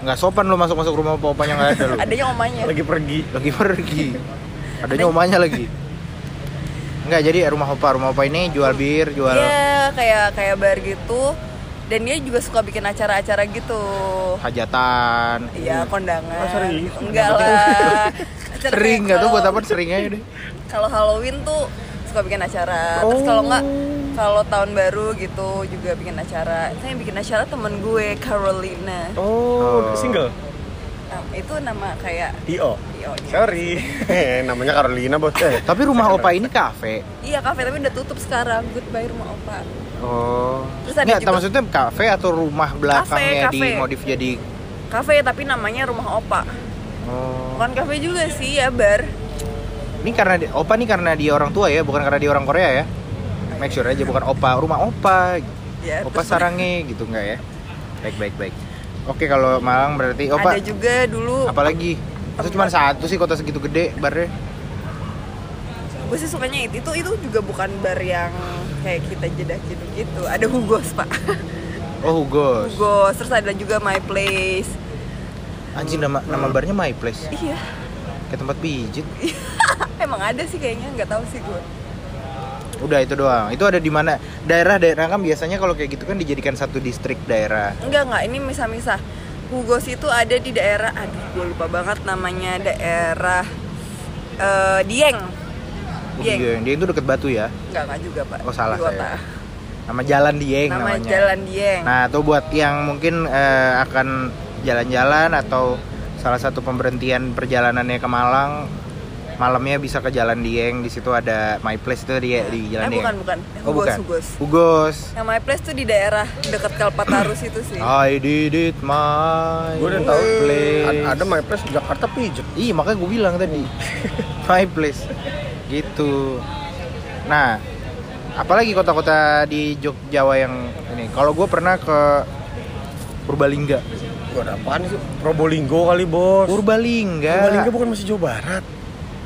Nggak sopan lo masuk-masuk rumah opa opanya nggak ada lo. adanya omanya lagi pergi lagi pergi. Adanya omanya lagi. Enggak, jadi rumah opa, rumah opa ini jual bir, jual Iya kayak kayak bar gitu dan dia juga suka bikin acara-acara gitu hajatan. Iya kondangan Oh, serius? enggak lah Acara Sering nggak tuh buat apa sering aja deh. kalau Halloween tuh suka bikin acara terus kalau nggak Oh. kalau tahun baru gitu juga bikin acara saya bikin acara temen gue Carolina Oh, Oh. single. Itu nama kayak Io. Io-nya. Sorry. Namanya Carolina bos. Eh, Tapi rumah opa ini kafe. iya kafe tapi udah tutup sekarang goodbye rumah opa Oh. Terus ada Nggak, juga- maksudnya kafe atau rumah belakangnya Kafe, di kafe. modif jadi kafe tapi namanya rumah opa Oh. bukan kafe juga sih ya bar Ini karena di- opa nih karena dia orang tua ya, bukan karena dia orang Korea ya. Make sure aja bukan opa, rumah opa. ya Opa terus sarange gitu nggak ya? Baik baik baik. Oke kalau Malang berarti opa ada juga dulu apalagi? Masa cuma satu sih kota segitu gede barnya? gue sih sukanya itu itu itu juga bukan bar yang kayak kita jeda gitu gitu ada Hugos pak Oh Hugos. Hugos terus ada juga My Place Anjing nama nama barnya My Place. iya Kayak tempat pijit. emang ada sih kayaknya nggak tahu sih gue Udah itu doang. Itu ada di mana? Daerah-daerah kan biasanya kalau kayak gitu kan dijadikan satu distrik daerah. enggak enggak ini misah-misah Hugos itu ada di daerah aduh gue lupa banget namanya daerah eh, Dieng Oh, Dieng Dia, dia itu deket Batu ya. enggak enggak juga pak Oh, salah saya. Nama jalan Dieng nama namanya. jalan Dieng Nah, tuh buat yang mungkin eh, akan jalan-jalan atau salah satu pemberhentian perjalanannya ke Malang, malamnya bisa ke Jalan Dieng. Di situ ada My Place itu di di Jalan eh, Dieng. bukan bukan Oh, Hugos bukan. Hugos Hugos. yang My Place tuh di daerah dekat Kalpatarus itu sih I did it my gue udah tahu place. Ad- ada my place di Jakarta pijet. Iya makanya gue bilang tadi My place Gitu Nah Apalagi kota-kota di Jogjawa yang ini Kalau gue pernah ke Purbalingga Gue ada apaan sih? Probolinggo kali bos. Purbalingga Purbalingga bukan masih Jawa Barat.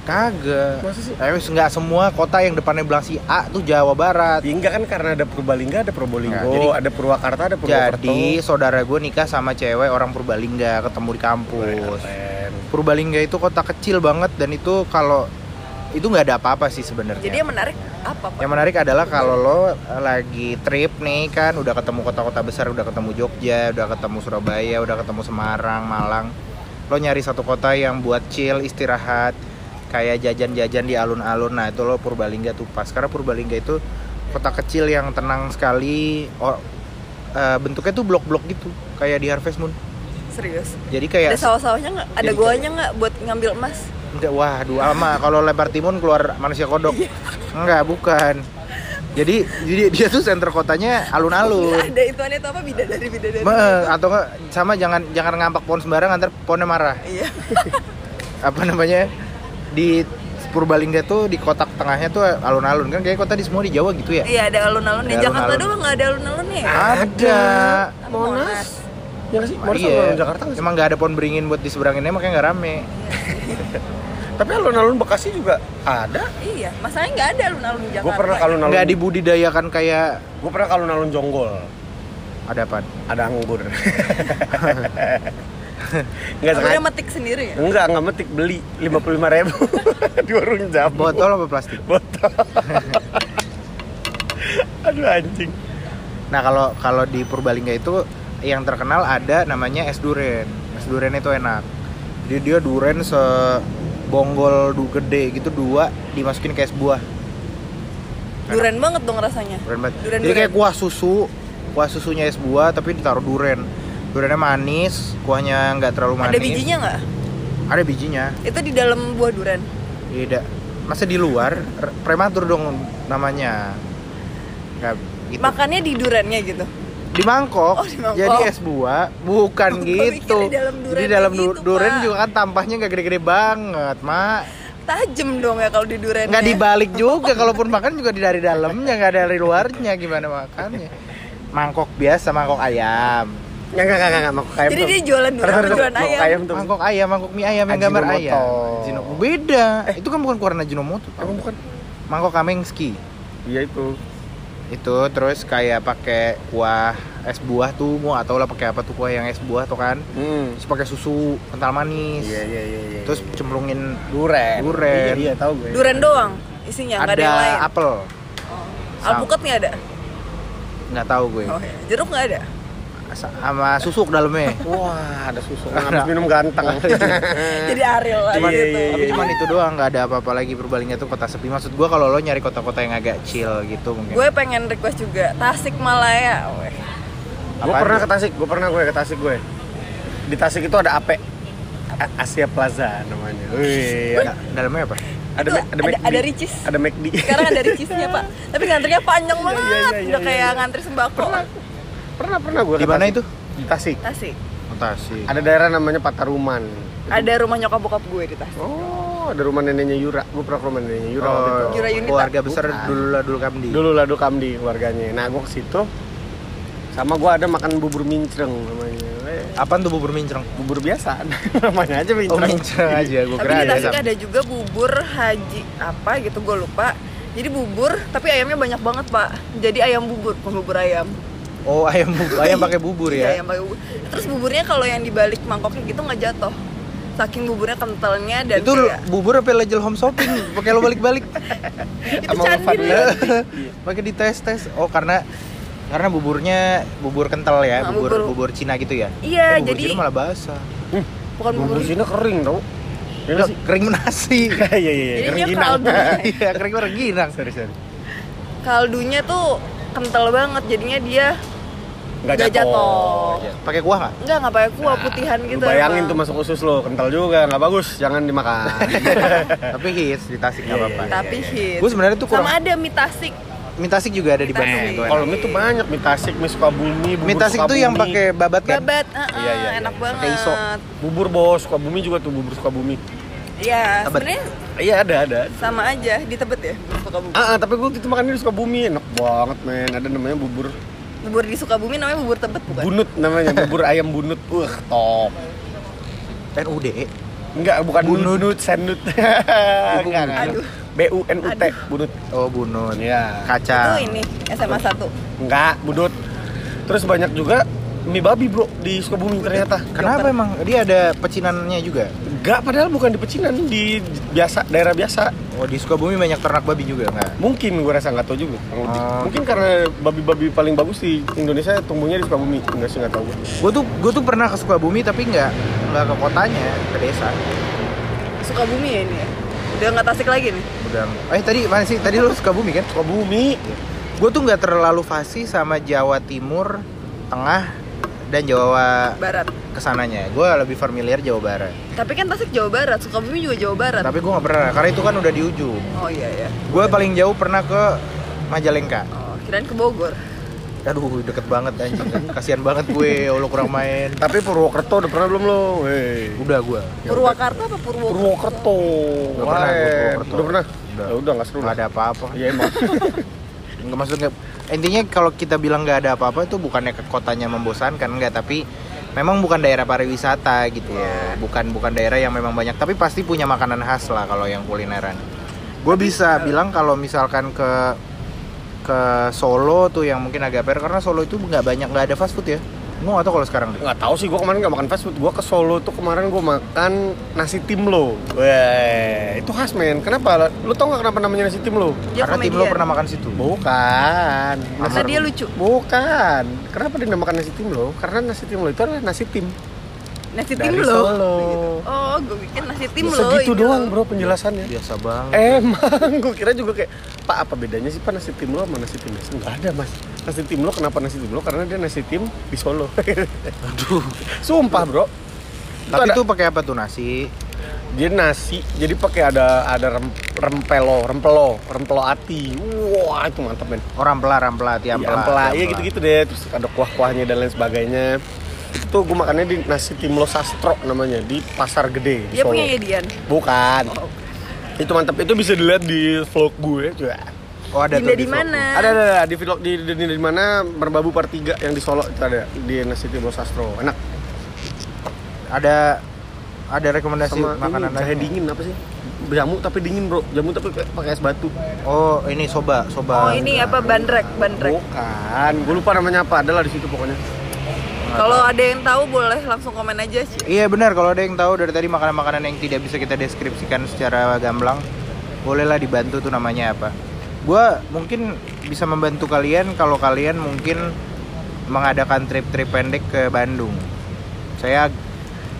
Kagak Masa sih? Eh, nggak semua kota yang depannya bilang si A tuh Jawa Barat Ya, enggak kan karena ada Purbalingga, ada Probolinggo, Nah, jadi- ada Purwakarta, ada Purwokerto. Jadi saudara gue nikah sama cewek orang Purbalingga Ketemu di kampus Keren. Purbalingga itu kota kecil banget Dan itu kalau Itu nggak ada apa-apa sih sebenarnya jadi yang menarik apa pak Yang menarik adalah kalau lo lagi trip nih kan udah ketemu kota-kota besar, udah ketemu Jogja, udah ketemu Surabaya, udah ketemu Semarang, Malang. Lo nyari satu kota yang buat chill, istirahat, kayak jajan-jajan di alun-alun. Nah, itu lo Purbalingga tuh pas. Karena Purbalingga itu kota kecil yang tenang sekali. Oh, eh, bentuknya tuh blok-blok gitu, kayak di Harvest Moon. serius Jadi kayak ada sawah-sawahnya nggak ada goanya nggak buat ngambil emas Enggak, wah, dua ama kalau lempar timun keluar manusia kodok. Enggak, bukan. Jadi jadi dia tuh center kotanya alun-alun. ada itu itu apa bidadari bidadari Me- atau enggak sama jangan jangan ngampak pohon sembarang antar pohonnya marah. iya Apa namanya? Di Purbalingga tuh di kotak tengahnya tuh alun-alun kan kayak kota di semua di Jawa gitu ya. iya ada alun-alun di Ada Jakarta doang nggak ada alun-alun ya Ada. Monas Ya nggak sih? Monas iya. Jakarta sih? Emang nggak ada pohon beringin buat diseberanginnya makanya nggak rame. Tapi alun-alun Bekasi juga ada. iya masalahnya nggak ada alun-alun di Jakarta Gue pernah alun-alun. Nggak dibudidayakan kayak Gue pernah alun-alun Jonggol. ada apa? Ada anggur. Enggak Aku udah sengaja. metik sendiri ya Enggak, enggak metik beli 55 ribu di warung jamu. Botol apa plastik? Botol. Aduh anjing. Nah kalau kalau di Purbalingga itu yang terkenal ada namanya es duren. Es duren itu enak. Jadi dia duren sebonggol du gede gitu dua dimasukin ke es buah. duren banget dong rasanya Duren banget. Duren- Jadi kayak kuah susu, kuah susunya es buah tapi ditaruh duren. Durennya manis, kuahnya nggak terlalu manis. ada bijinya nggak? Ada bijinya. itu di dalam buah duren Tidak. Masa di luar? Prematur dong namanya. Nggak gitu. makannya di durennya gitu? Di mangkok, Oh, di mangkok. jadi es buah. Bukan gitu. di dalam duren jadi dalam du- gitu, duren juga kan tampahnya nggak gede-gede banget mak. Tajem dong ya kalau di durennya nggak dibalik juga. Kalaupun makan juga di dari dalamnya nggak dari luarnya. Gimana makannya? Mangkok biasa mangkok ayam Enggak, enggak, enggak, enggak, mangkok ayam Jadi tuh. dia jualan bentar, jualan mangkok ayam. ayam tuh. mangkok ayam mangkok mie ayam yang gambar ayam Ajinomoto. beda itu kan bukan keluaran Ajinomoto. Emang bukan? mangkok kamengski Iya itu. itu terus kayak pakai kuah es buah tuh mau atau lah pakai apa tuh kuah yang es buah tuh kan Hmm. terus pakai susu kental manis Iya, iya, iya, iya. terus iya. cemplungin duren. Duren. Iya, iya, tahu gue. duren doang isinya nggak ada, yang lain ada apel alpukat nggak ada nggak tahu gue oh, ya. jeruk nggak ada sama susu ke dalamnya. Wah, ada susu. Habis minum ganteng. Jadi Ariel lah Cuman, Iya, gitu. iya, tapi cuman itu doang nggak ada apa-apa lagi Purbalingga tuh kota sepi. Maksud gua kalau lo nyari kota-kota yang agak chill gitu mungkin. Gue pengen request juga Tasik Malaya. Gue pernah ke Tasik, gue pernah gue ke Tasik gue. Di Tasik itu ada AP. A- Asia Plaza namanya. Wih, Da- dalamnya apa? ada Itu ada ada- ada Ricis. Ada McD. Sekarang ada ricisnya pak. Tapi ngantrinya panjang banget. iya, iya, Udah iya, kayak iya. ngantri sembako. pernah pernah gue Di mana itu? Di Tasik. Tasik. Mutasi. Ada daerah namanya Pataruman. Ada rumah nyokap bokap gue di Tasik. Oh, ada rumah neneknya Yura. Gue pernah ke rumah neneknya Yura waktu itu. Yura Yunita. keluarga besar Bukan. dulu lah dulu Kamdi. Dulu lah dulu Kamdi keluarganya. Nah, gue ke situ sama gue ada makan bubur mincreng namanya. Eh, Apaan tuh bubur mincreng? bubur biasa namanya aja mincreng. Oh mincreng aja, gue Tapi kira di ada. Tasik sama. ada juga bubur haji apa gitu gue lupa. Jadi bubur tapi ayamnya banyak banget pak. Jadi ayam bubur, bukan bubur ayam. Oh ayam bubur, ayam pakai bubur Iya, ya? ayam pakai bubur. Terus buburnya kalau yang dibalik mangkoknya gitu nggak jatuh. Saking buburnya kentalnya dan itu kayak bubur apa legend home shopping? Pakai lo balik-balik. itu candi. Iya. Pakai di tes tes. Oh karena karena buburnya bubur kental ya, Nah, bubur bubur- bubur Cina gitu ya? Iya, Eh, bubur jadi Cina malah basah. bukan bubur. Bubur sini kering tau. Iya sih? Kering nasi. Iya iya iya. Kering ginang. Iya, kering rengginang. Sorry sorry. kaldunya tuh kental banget. Jadinya dia Nggak nggak jatuh. jatuh. Pakai kuah nggak? Enggak, nggak pakai kuah putihan Lu gitu. bayangin emang. tuh masuk usus lo, kental juga, nggak bagus, jangan dimakan. Tapi hits di Tasik nggak Iya, apa-apa. iya, Tapi hit. Gue sebenarnya tuh kurang. Sama ada mie tasik. Mie Tasik juga ada di Bandung itu. Kalau mie tuh banyak, mie tasik, mie sukabumi, bubur Mie Tasik tuh yang pakai babat kan? Babat, heeh, Iya, iya, enak iya. banget. Pakai iso. Bubur bos, sukabumi juga tuh bubur sukabumi. Iya, sebenarnya Iya ada ada. sama aja di Tebet ya, bubur Sukabumi. Ah, ah, tapi gue gitu makan di sukabumi enak banget men. Ada namanya bubur Bubur di Sukabumi namanya bubur Tebet bukan? bunut namanya, bubur ayam bunut. Wah, top. NUD. Enggak, bukan Bunut. bunut, senut. Enggak. Aduh. B U N U T, Aduh. bunut. Oh bunut. Iya. Itu Kacang. ini SMA 1. Enggak, budut. Terus banyak juga mie babi bro di Sukabumi ternyata. Kenapa emang dia ada pecinannya juga? Enggak, padahal bukan di pecinan, di biasa daerah biasa. Oh di Sukabumi banyak ternak babi juga nggak? Mungkin gue rasa nggak tahu juga. Oh. Mungkin karena babi-babi paling bagus di Indonesia tumbuhnya di Sukabumi. Enggak sih nggak tahu gue. Gue tuh gue tuh pernah ke Sukabumi tapi nggak nggak ke kotanya, ke desa. Sukabumi ya ini ya. Udah nggak tasik lagi nih. Udah. Eh tadi mana sih? Tadi lu Sukabumi kan? Sukabumi. Gue tuh nggak terlalu fasih sama Jawa Timur, Tengah, dan Jawa Barat. ke sananya. Gue lebih familiar Jawa Barat. Tapi kan Tasik Jawa Barat, Sukabumi juga Jawa Barat. Tapi gue nggak pernah, karena itu kan udah di ujung. Oh iya ya. Gue paling jauh pernah ke Majalengka. Oh, kirain ke Bogor. Aduh deket banget anjing. Kasihan banget gue, Allah kurang main. Tapi Purwokerto udah pernah belum lo? Wey. Udah gue. Purwakarta apa Purwokerto? Purwokerto. Udah pernah Purwokerto. Udah pernah? Udah. Ya udah nggak seru Nggak ada apa-apa. Iya emang. Nggak maksudnya intinya kalau kita bilang nggak ada apa-apa itu bukannya ke kotanya membosankan enggak tapi memang bukan daerah pariwisata gitu. Ya bukan bukan daerah yang memang banyak. Tapi pasti punya makanan khas lah kalau yang kulineran. Gue bisa bilang kalau misalkan ke ke Solo tuh yang mungkin agak fair karena Solo itu nggak banyak nggak ada fast food ya gue nggak tahu kalau sekarang deh Nggak tahu sih, gue kemarin nggak makan fast food. Gue ke Solo tuh kemarin gue makan nasi timlo. Weh, itu khas men. Kenapa? Lu tau nggak kenapa namanya nasi timlo? Dia karena tim lo komedian. pernah makan situ Bukan. Karena dia lucu. Bukan. Kenapa dinamakan nasi timlo? Karena nasi timlo itu adalah nasi tim Nasi dari tim lo. Solo. Oh, gue bikin nasi tim lo. Segitu ini doang lo. bro penjelasannya. biasa banget Emang, gue kira juga kayak Pak apa bedanya sih Pak nasi tim lo sama nasi tim biasa? Enggak ada mas Nasi tim lo kenapa nasi tim lo? Karena dia nasi tim di Solo aduh Sumpah bro tapi ada- itu pakai apa tuh nasi Dia nasi, jadi pakai ada ada rem, rempelo, rempelo, rempelo ati Wah itu mantap men orang pelah rampela hati Iya, ampela iya ampela. gitu-gitu deh Terus ada kuah-kuahnya dan lain sebagainya Itu gue makannya di nasi timlo sastro namanya Di Pasar Gede di Dia Solo punya Edian. Bukan Oh. Itu mantap, itu bisa dilihat di vlog gue juga oh ada Dinda tuh di mana? Ada ada, ada di vlog di di, di, di mana Merbabu Part 3 yang di Solo itu ada di nasi timlo sastro. Enak. ada ada rekomendasi Sama makanan ini lainnya? dingin apa sih? Jamu tapi dingin, Bro. Jamu tapi kayak pakai es batu. Oh, ini soba, soba. Oh, ini apa bandrek, bandrek. Bukan. Gue lupa namanya apa. Adalah di situ pokoknya. Kalau ada yang tahu boleh langsung komen aja sih. Iya benar, kalau ada yang tahu dari tadi makanan-makanan yang tidak bisa kita deskripsikan secara gamblang, bolehlah dibantu tuh namanya apa. Gua mungkin bisa membantu kalian kalau kalian mungkin mengadakan trip-trip pendek ke Bandung. Saya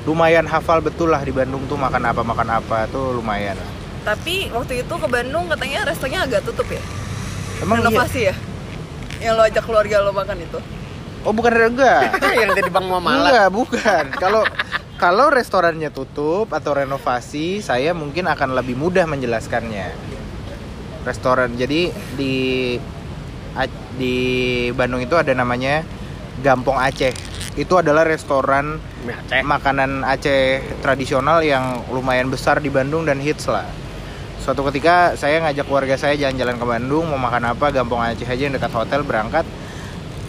lumayan hafal betul lah di Bandung tuh makan apa makan apa tuh lumayan. Tapi waktu itu ke Bandung katanya restonya agak tutup ya? Emang iya? Renovasi ya? Yang lo ajak keluarga lo makan itu? Oh bukan enggak. yang jadi Bang Muamalah. Enggak, bukan. Kalau kalau restorannya tutup atau renovasi, saya mungkin akan lebih mudah menjelaskannya. Restoran jadi di di Bandung itu ada namanya Gampong Aceh. Itu adalah restoran Aceh. makanan Aceh tradisional yang lumayan besar di Bandung dan hits lah. Suatu ketika saya ngajak keluarga saya jalan-jalan ke Bandung mau makan apa Gampong Aceh aja yang dekat hotel berangkat.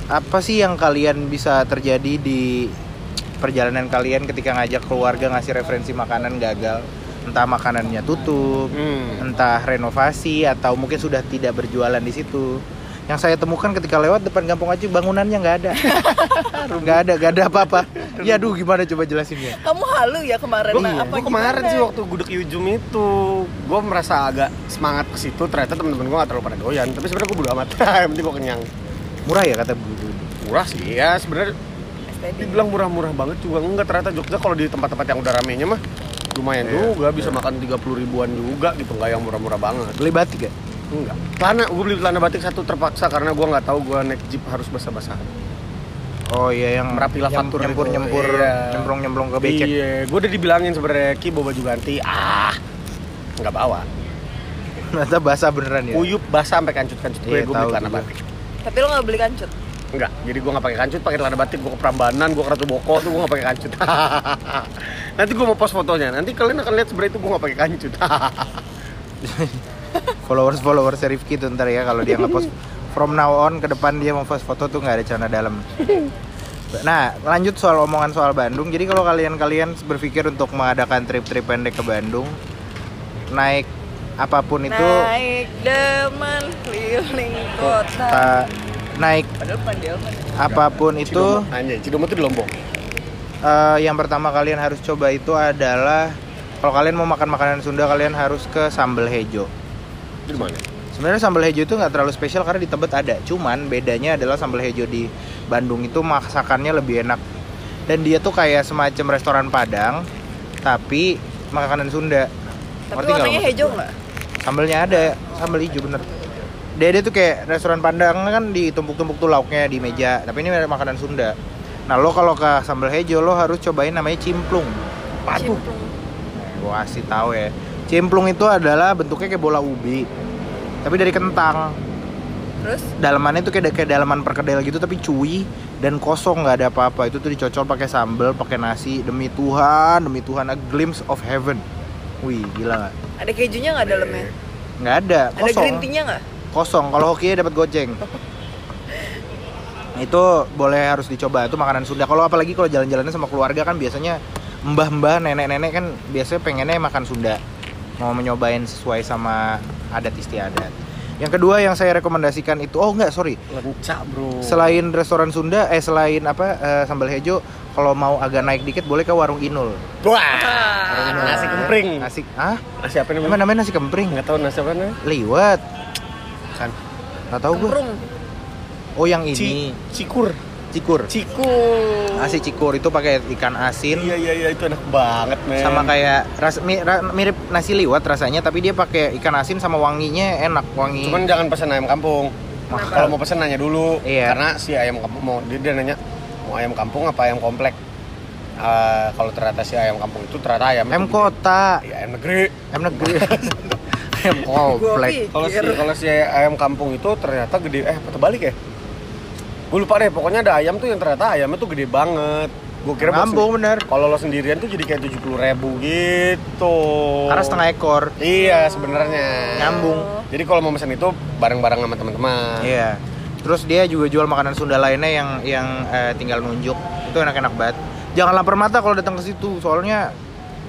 Apa sih yang kalian bisa terjadi di perjalanan kalian ketika ngajak keluarga ngasih referensi makanan gagal? Entah makanannya tutup, Hmm. entah renovasi atau mungkin sudah tidak berjualan di situ. Yang saya temukan ketika lewat depan Gampong Aceh bangunannya nggak ada, nggak ada, nggak ada apa-apa. Ya aduh gimana coba jelasinnya? Kamu halu ya kemarin Gue nah, apa kemarin gimana? sih waktu gudeg Yujum itu gue merasa agak semangat ke situ ternyata temen-temen gue gak terlalu pada doyan tapi sebenarnya gue bodo amat yang penting gue kenyang Murah ya kata Bu. murah sih ya sebenarnya dibilang murah-murah banget juga enggak ternyata Jogja kalau di tempat-tempat yang udah ramenya mah lumayan Iya, juga bisa makan 30 ribuan juga gitu nggak yang murah-murah banget Beli batik ya? enggak celana gue beli celana batik satu terpaksa karena gue nggak tahu gue naik jeep harus basah-basah Oh iya yang Merapi Lavatur nyempur itu. nyempur Iya. nyemplung nyemplung ke becek. iya gue udah dibilangin sebenarnya ki bawa baju ganti ah nggak bawa Ternyata basah beneran ya. uyup basah sampai kancut-kancut gue Iya, gue tahu beli celana batik Tapi lo nggak beli kancut? Enggak, jadi gue nggak pakai kancut, pakai celana batik, gue ke Prambanan, gue ke Ratu Boko tuh gue nggak pakai kancut. Nanti gue mau post fotonya, nanti kalian akan lihat sebenarnya itu gue nggak pakai kancut. Followers followers Rifki tuh ntar ya kalau dia ngepost from now on ke depan dia mau post foto tuh nggak ada celana dalam. Nah, lanjut soal omongan soal Bandung. Jadi kalau kalian-kalian berpikir untuk mengadakan trip-trip pendek ke Bandung, naik apa pun itu, Naik deman keliling kota. ta- naik apa pun itu, Cidomo, anjay, Cidomo tuh di Lombok. eh, yang pertama kalian harus coba itu adalah kalau kalian mau makan makanan Sunda, kalian harus ke Sambal Hejo. Itu di mana? Sebenarnya sambal hejo itu nggak terlalu spesial karena di Tebet ada. Cuman bedanya adalah sambal hejo di Bandung itu masakannya lebih enak. Dan dia tuh kayak semacam restoran Padang, tapi makanan Sunda. Tapi warnanya hijau nggak? Sambalnya ada, sambal hijau bener. Dia, dia tuh kayak restoran Padang kan ditumpuk-tumpuk tuh lauknya di meja. Tapi ini makanan Sunda. Nah lo kalau ke sambal hejo lo harus cobain namanya cimplung. Patuh. Nah, gua kasih tahu ya. Cimplung itu adalah bentuknya kayak bola ubi, tapi dari kentang. Terus dalamannya tuh kayak kayak dalaman perkedel gitu tapi cuy dan kosong nggak ada apa-apa itu tuh dicocol pakai sambal pakai nasi demi Tuhan demi Tuhan a glimpse of heaven wih gila nggak? Ada kejunya nggak dalamnya? nggak ada. Ada kosong. green tea-nya nggak? kosong. Kalau hoki dapat goceng itu boleh harus dicoba. Itu makanan Sunda. Kalau apalagi kalau jalan-jalannya sama keluarga kan biasanya mbah-mbah nenek-nenek kan biasanya pengennya makan Sunda. Mau menyobain sesuai sama adat istiadat. Yang kedua yang saya rekomendasikan itu oh enggak sorry. Lencak bro. Selain restoran Sunda, eh selain apa eh, sambal hejo, kalau mau agak naik dikit boleh ke warung Inul. Wah, Ah. nasi kempring. Nasi, ah? Nasi apa Emang namanya? namanya nasi kempring? Nggak tahu nasi apa namanya? Liwet. Kan. Nggak tahu gue. Oh yang ini, cikur. cikur. Cikur. Nasi cikur itu pakai ikan asin. Iya iya iya itu enak banget men. Sama kayak ras, mi- ra- mirip nasi liwet rasanya, tapi dia pakai ikan asin sama wanginya enak, wangi. Cuman jangan pesan ayam kampung. Kalau mau pesan nanya dulu. Iya. Karena si ayam kampung mau dia, dia nanya mau ayam kampung apa ayam komplek. Eh, kalau ternyata si ayam kampung itu ternyata ayam ayam kota, Iya ayam negeri. ayam negeri, ayam komplek. Kalau si kalau si ayam kampung itu ternyata gede eh apa terbalik ya? Gue lupa deh, pokoknya ada ayam tuh yang ternyata ayamnya tuh gede banget. Gue kira Ngambung bener. Kalau lo sendirian tuh jadi kayak tujuh ribu gitu. Karena setengah ekor. Iya sebenarnya. Nyambung. Jadi kalau mau pesan itu bareng-bareng sama teman-teman. Iya. Terus dia juga jual makanan Sunda lainnya yang yang eh, tinggal nunjuk. Itu enak-enak banget. Jangan lapar mata kalau datang ke situ. Soalnya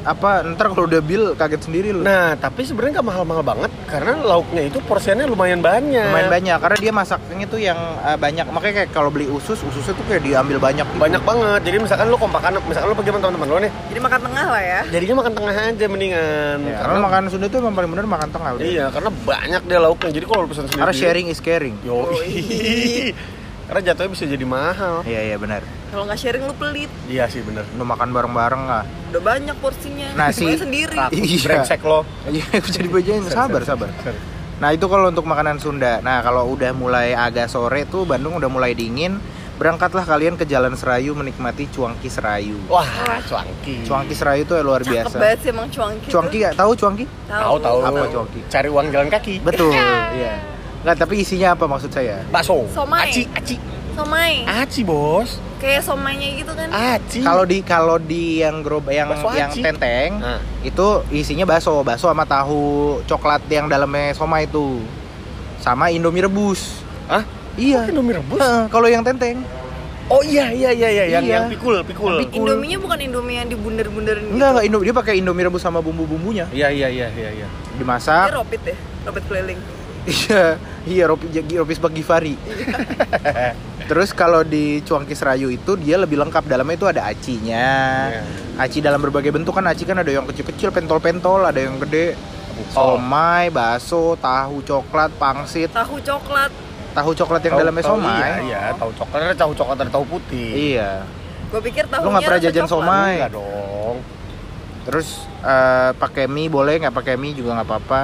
apa ntar kalau udah bill kaget sendiri lu. Nah, tapi sebenarnya nggak mahal-mahal banget karena lauknya itu porsinya lumayan banyak. Lumayan banyak karena dia masaknya tuh yang eh, banyak. Makanya kayak kalau beli usus, ususnya tuh kayak diambil banyak gitu. Banyak banget. Jadi misalkan lo kompakan, misalkan lo pergi sama teman-teman lo nih, Jadi makan tengah lah ya. jadinya makan tengah aja mendingan. Ya, karena makanan Sunda tuh emang paling bener makan tengah udah. Iya, karena banyak deh lauknya. Jadi kalau lo pesan sendiri Karena sharing is caring. Yo. Karena jatuhnya bisa jadi mahal. Iya iya benar. Kalau nggak sharing lu pelit. Iya sih bener. Lu makan bareng-bareng lah. Udah banyak porsinya. Nasi. Semuanya sendiri. Iya. brengsek lo. Iya, aku jadi bajain sabar sabar. Nah itu kalau untuk makanan Sunda. Nah kalau udah mulai agak sore tuh Bandung udah mulai dingin, berangkatlah kalian ke Jalan Serayu menikmati cuangki Serayu. Wah, cuangki. Cuangki Serayu tuh luar Cakep biasa. banget sih emang cuangki. Cuangki gak tahu cuangki? Tahu tahu. Apa cuangki? Cari uang jalan kaki. Betul. Iya. Nggak, tapi isinya apa maksud saya? Bakso. Somai. Aci, aci. Somai. Aci, Bos. Kayak somainya gitu kan. Aci. Kalau di kalau di yang gerobak yang Bakso yang aci. tenteng Nah. itu isinya bakso, bakso sama tahu coklat yang dalamnya somai itu. Sama Indomie rebus. Hah? Iya. Kok Indomie rebus? Heeh, kalau yang tenteng. Oh iya iya iya iya yang Iya. yang pikul, pikul. Yang pikul. Indominya bukan Indomie yang dibunder-bunderin gitu. Enggak, enggak Indomie dia pakai Indomie rebus sama bumbu-bumbunya. Iya iya iya iya iya. Dimasak. ropit ya, ropit keliling. Iya, iya Ropi Ropi Bagi Givari. Terus kalau di Cuangki Serayu itu dia lebih lengkap dalamnya itu ada acinya. Iya. Aci dalam berbagai bentuk kan aci kan ada yang kecil-kecil pentol-pentol, ada yang gede. Somai, bakso, tahu coklat, pangsit, Tahu coklat. tahu coklat yang Tahu- dalamnya tahu somai. Iya, iya, tahu coklat ada tahu coklat ada tahu putih. Iya. Gue pikir tahunya Lu nggak pernah jajan coklat. somai? Enggak dong. Terus eh, pakai mie boleh nggak pakai mie juga nggak apa-apa.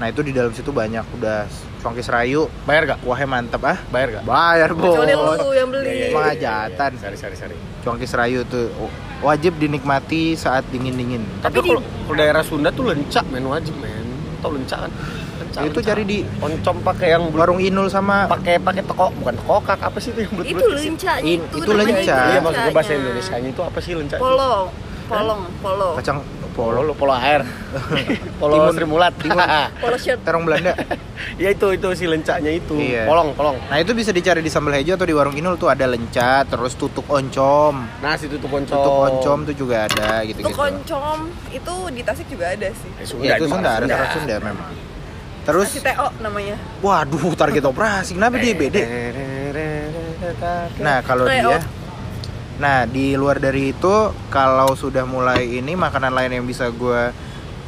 Nah itu di dalam situ banyak udah Cuangki Serayu, Bayar gak? kuahnya mantep ah. Bayar gak? Bayar bos. Kecuali lu yang beli. Emang hajatan. Sari sari sari. Cuangki Serayu tuh wajib dinikmati saat dingin-dingin. Tapi Tapi kalau kalau daerah Sunda tuh lencak men wajib men. Tahu lencak kan? Lencak. Itu lencak. cari di oncom pakai yang warung Inul sama pakai pakai teko bukan tekokak apa sih itu yang Itu In- itu. itu namanya lenca. Iya maksud gue bahasa. Indonesia itu apa sih lencak? Polong, polong, polo. kacang Polo, polo polo air. polo Timun. Polo shirt. terong Belanda. ya itu itu si lencaknya itu. Iya. Polong, polong. Nah itu bisa dicari di sambal hejo atau di warung Inul tuh ada lenca, terus tutuk oncom. Nasi tutup oncom. Tutuk oncom tuh juga ada Itu gitu-gitu. koncom itu di Tasik juga ada sih. Eh, Ya itu Sunda, ada Sunda. orang Sunda memang. Terus, Nasi TO namanya. waduh target operasi, kenapa dia beda? Nah kalau dia. Nah di luar dari itu kalau sudah mulai ini makanan lain yang bisa gue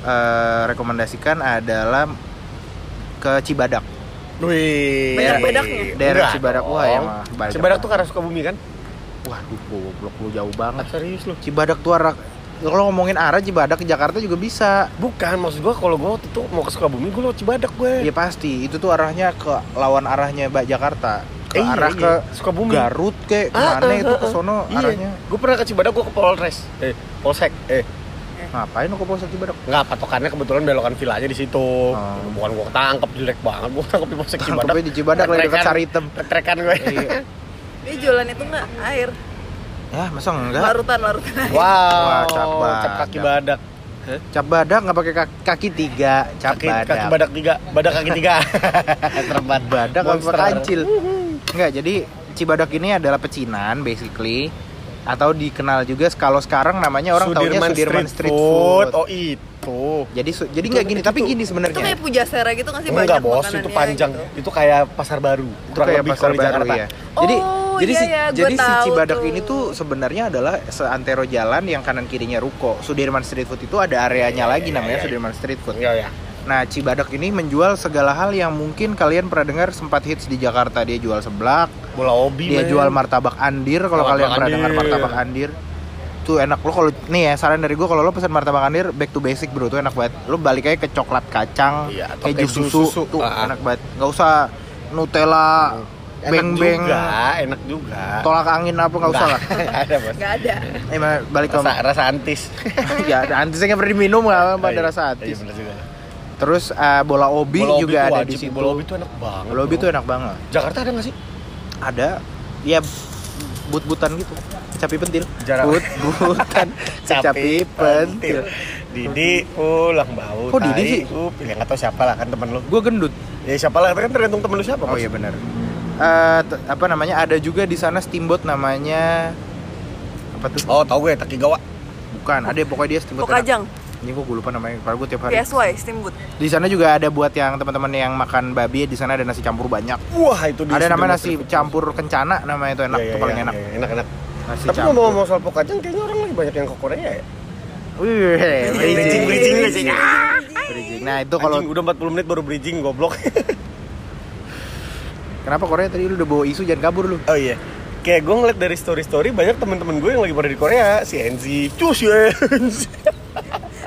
eh, rekomendasikan adalah ke Cibadak. Wih. Banyak badaknya. Daerah Enggak Cibadak, wah, ya mah, banyak. Cibadak tuh karena Sukabumi kan? Waduh, goblok lu jauh Ah, banget. serius lu. Cibadak tuh arah kalau ngomongin arah Cibadak ke Jakarta juga bisa. Bukan, maksud gua kalau gua waktu itu mau ke Sukabumi gua lewat Cibadak gue. Iya pasti, itu tuh arahnya ke lawan arahnya Mbak Jakarta. Ke Eh, iya, arah iya. ke Sukabumi. Garut ke Ah, ke mana ah, itu ah, ke ah. sono Iya. arahnya. Gue pernah ke Cibadak, gue ke Polres. Eh, Polsek. Eh, Ngapain lu ke Polsek Cibadak? nggak patokannya kebetulan belokan villanya di situ. Oh. Bukan gua ketangkep jelek banget, gua ketangkep di Polsek Cibadak. Tangkepnya di Cibadak lagi dekat. Saritem. Trek-trekan gue. Iya. Dia jualan itu enggak air, Ya, masa enggak? larutan larutan. air. Wow, Wah, cap cap kaki badak. Cap badak nggak pakai kaki, kaki tiga, cap Kaki, badak. kaki badak tiga, badak kaki tiga. Terbat badak apa kancil? Enggak, jadi Cibadak ini adalah pecinan basically atau dikenal juga kalau sekarang namanya orang taunya Sudirman Street, Food. Oh itu. Jadi su- jadi Itu- nggak gini, itu- tapi gini Itu sebenarnya. kayak Pujasera gitu nggak sih Enggak banyak bos, itu panjang. gitu. Itu kayak pasar baru. itu Kurang kayak lebih pasar baru Jakarta. ya. Jadi Oh, jadi iya, si iya, jadi si tahu Cibadak tuh. ini tuh sebenarnya adalah seantero jalan yang kanan kirinya ruko. Sudirman Street Food itu ada areanya Iya, lagi iya, namanya iya. Sudirman Street Food. Iya ya. Nah, Cibadak ini menjual segala hal yang mungkin kalian pernah dengar sempat hits di Jakarta. Dia jual seblak, Bola obi. dia men. jual martabak andir kalau kalian pernah dengar martabak andir. Tuh enak lo kalau nih ya saran dari gue kalau lo pesan martabak andir back to basic bro tuh enak banget. Lo balik aja ke coklat kacang, Iya, keju susu, susu. tuh Ah. enak banget. Gak usah Nutella, Enak beng-beng, juga, enak juga. tolak angin apa nggak usah lah. Nggak ada bos. Nggak ada. Eh balik ke Rasa, rasa antis. ya ada antisnya nggak pernah diminum nggak apa ada rasa Iya antis. bener juga. Terus eh, bola obi Bola juga tuh ada wajib. di situ. Bola obi tuh enak banget. Bola obi tuh enak banget. Jakarta ada nggak sih? Ada ya but-butan gitu. Capi pentil. Jarang. But-butan. Capi pentil. Didi pulang bau. Kok Didi sih? Uh, pilih nggak tahu siapa lah kan temen lu. Gue gendut. Ya siapa lah kan tergantung temen lu siapa. Oh iya benar. Eh, t- apa namanya? Ada juga di sana steamboat namanya apa tuh? Oh tahu gue Takigawa. Bukan, ada pokoknya dia steamboat. enak. Ini kok gue lupa namanya. Padahal gue tiap hari. PSY, Steamboat. Di sana juga ada buat yang teman-teman yang makan babi. Di sana ada nasi campur banyak. Wah itu di ada namanya nasi Street. campur kencana namanya itu enak. Iya, itu iya, paling iya, enak. iya, enak enak. Nasi Tapi campur. ngomong-ngomong soal pokajang, kayaknya orang lagi banyak yang ke Korea ya. Wih, Bridging, bridging, bridging. Nah itu kalau udah 40 menit baru bridging goblok. Kenapa Korea tadi lu udah bawa isu jangan kabur lu? Oh iya. Kayak gue ngeliat dari story-story banyak teman-teman gue yang lagi pada di Korea, si Enzi, cus ya.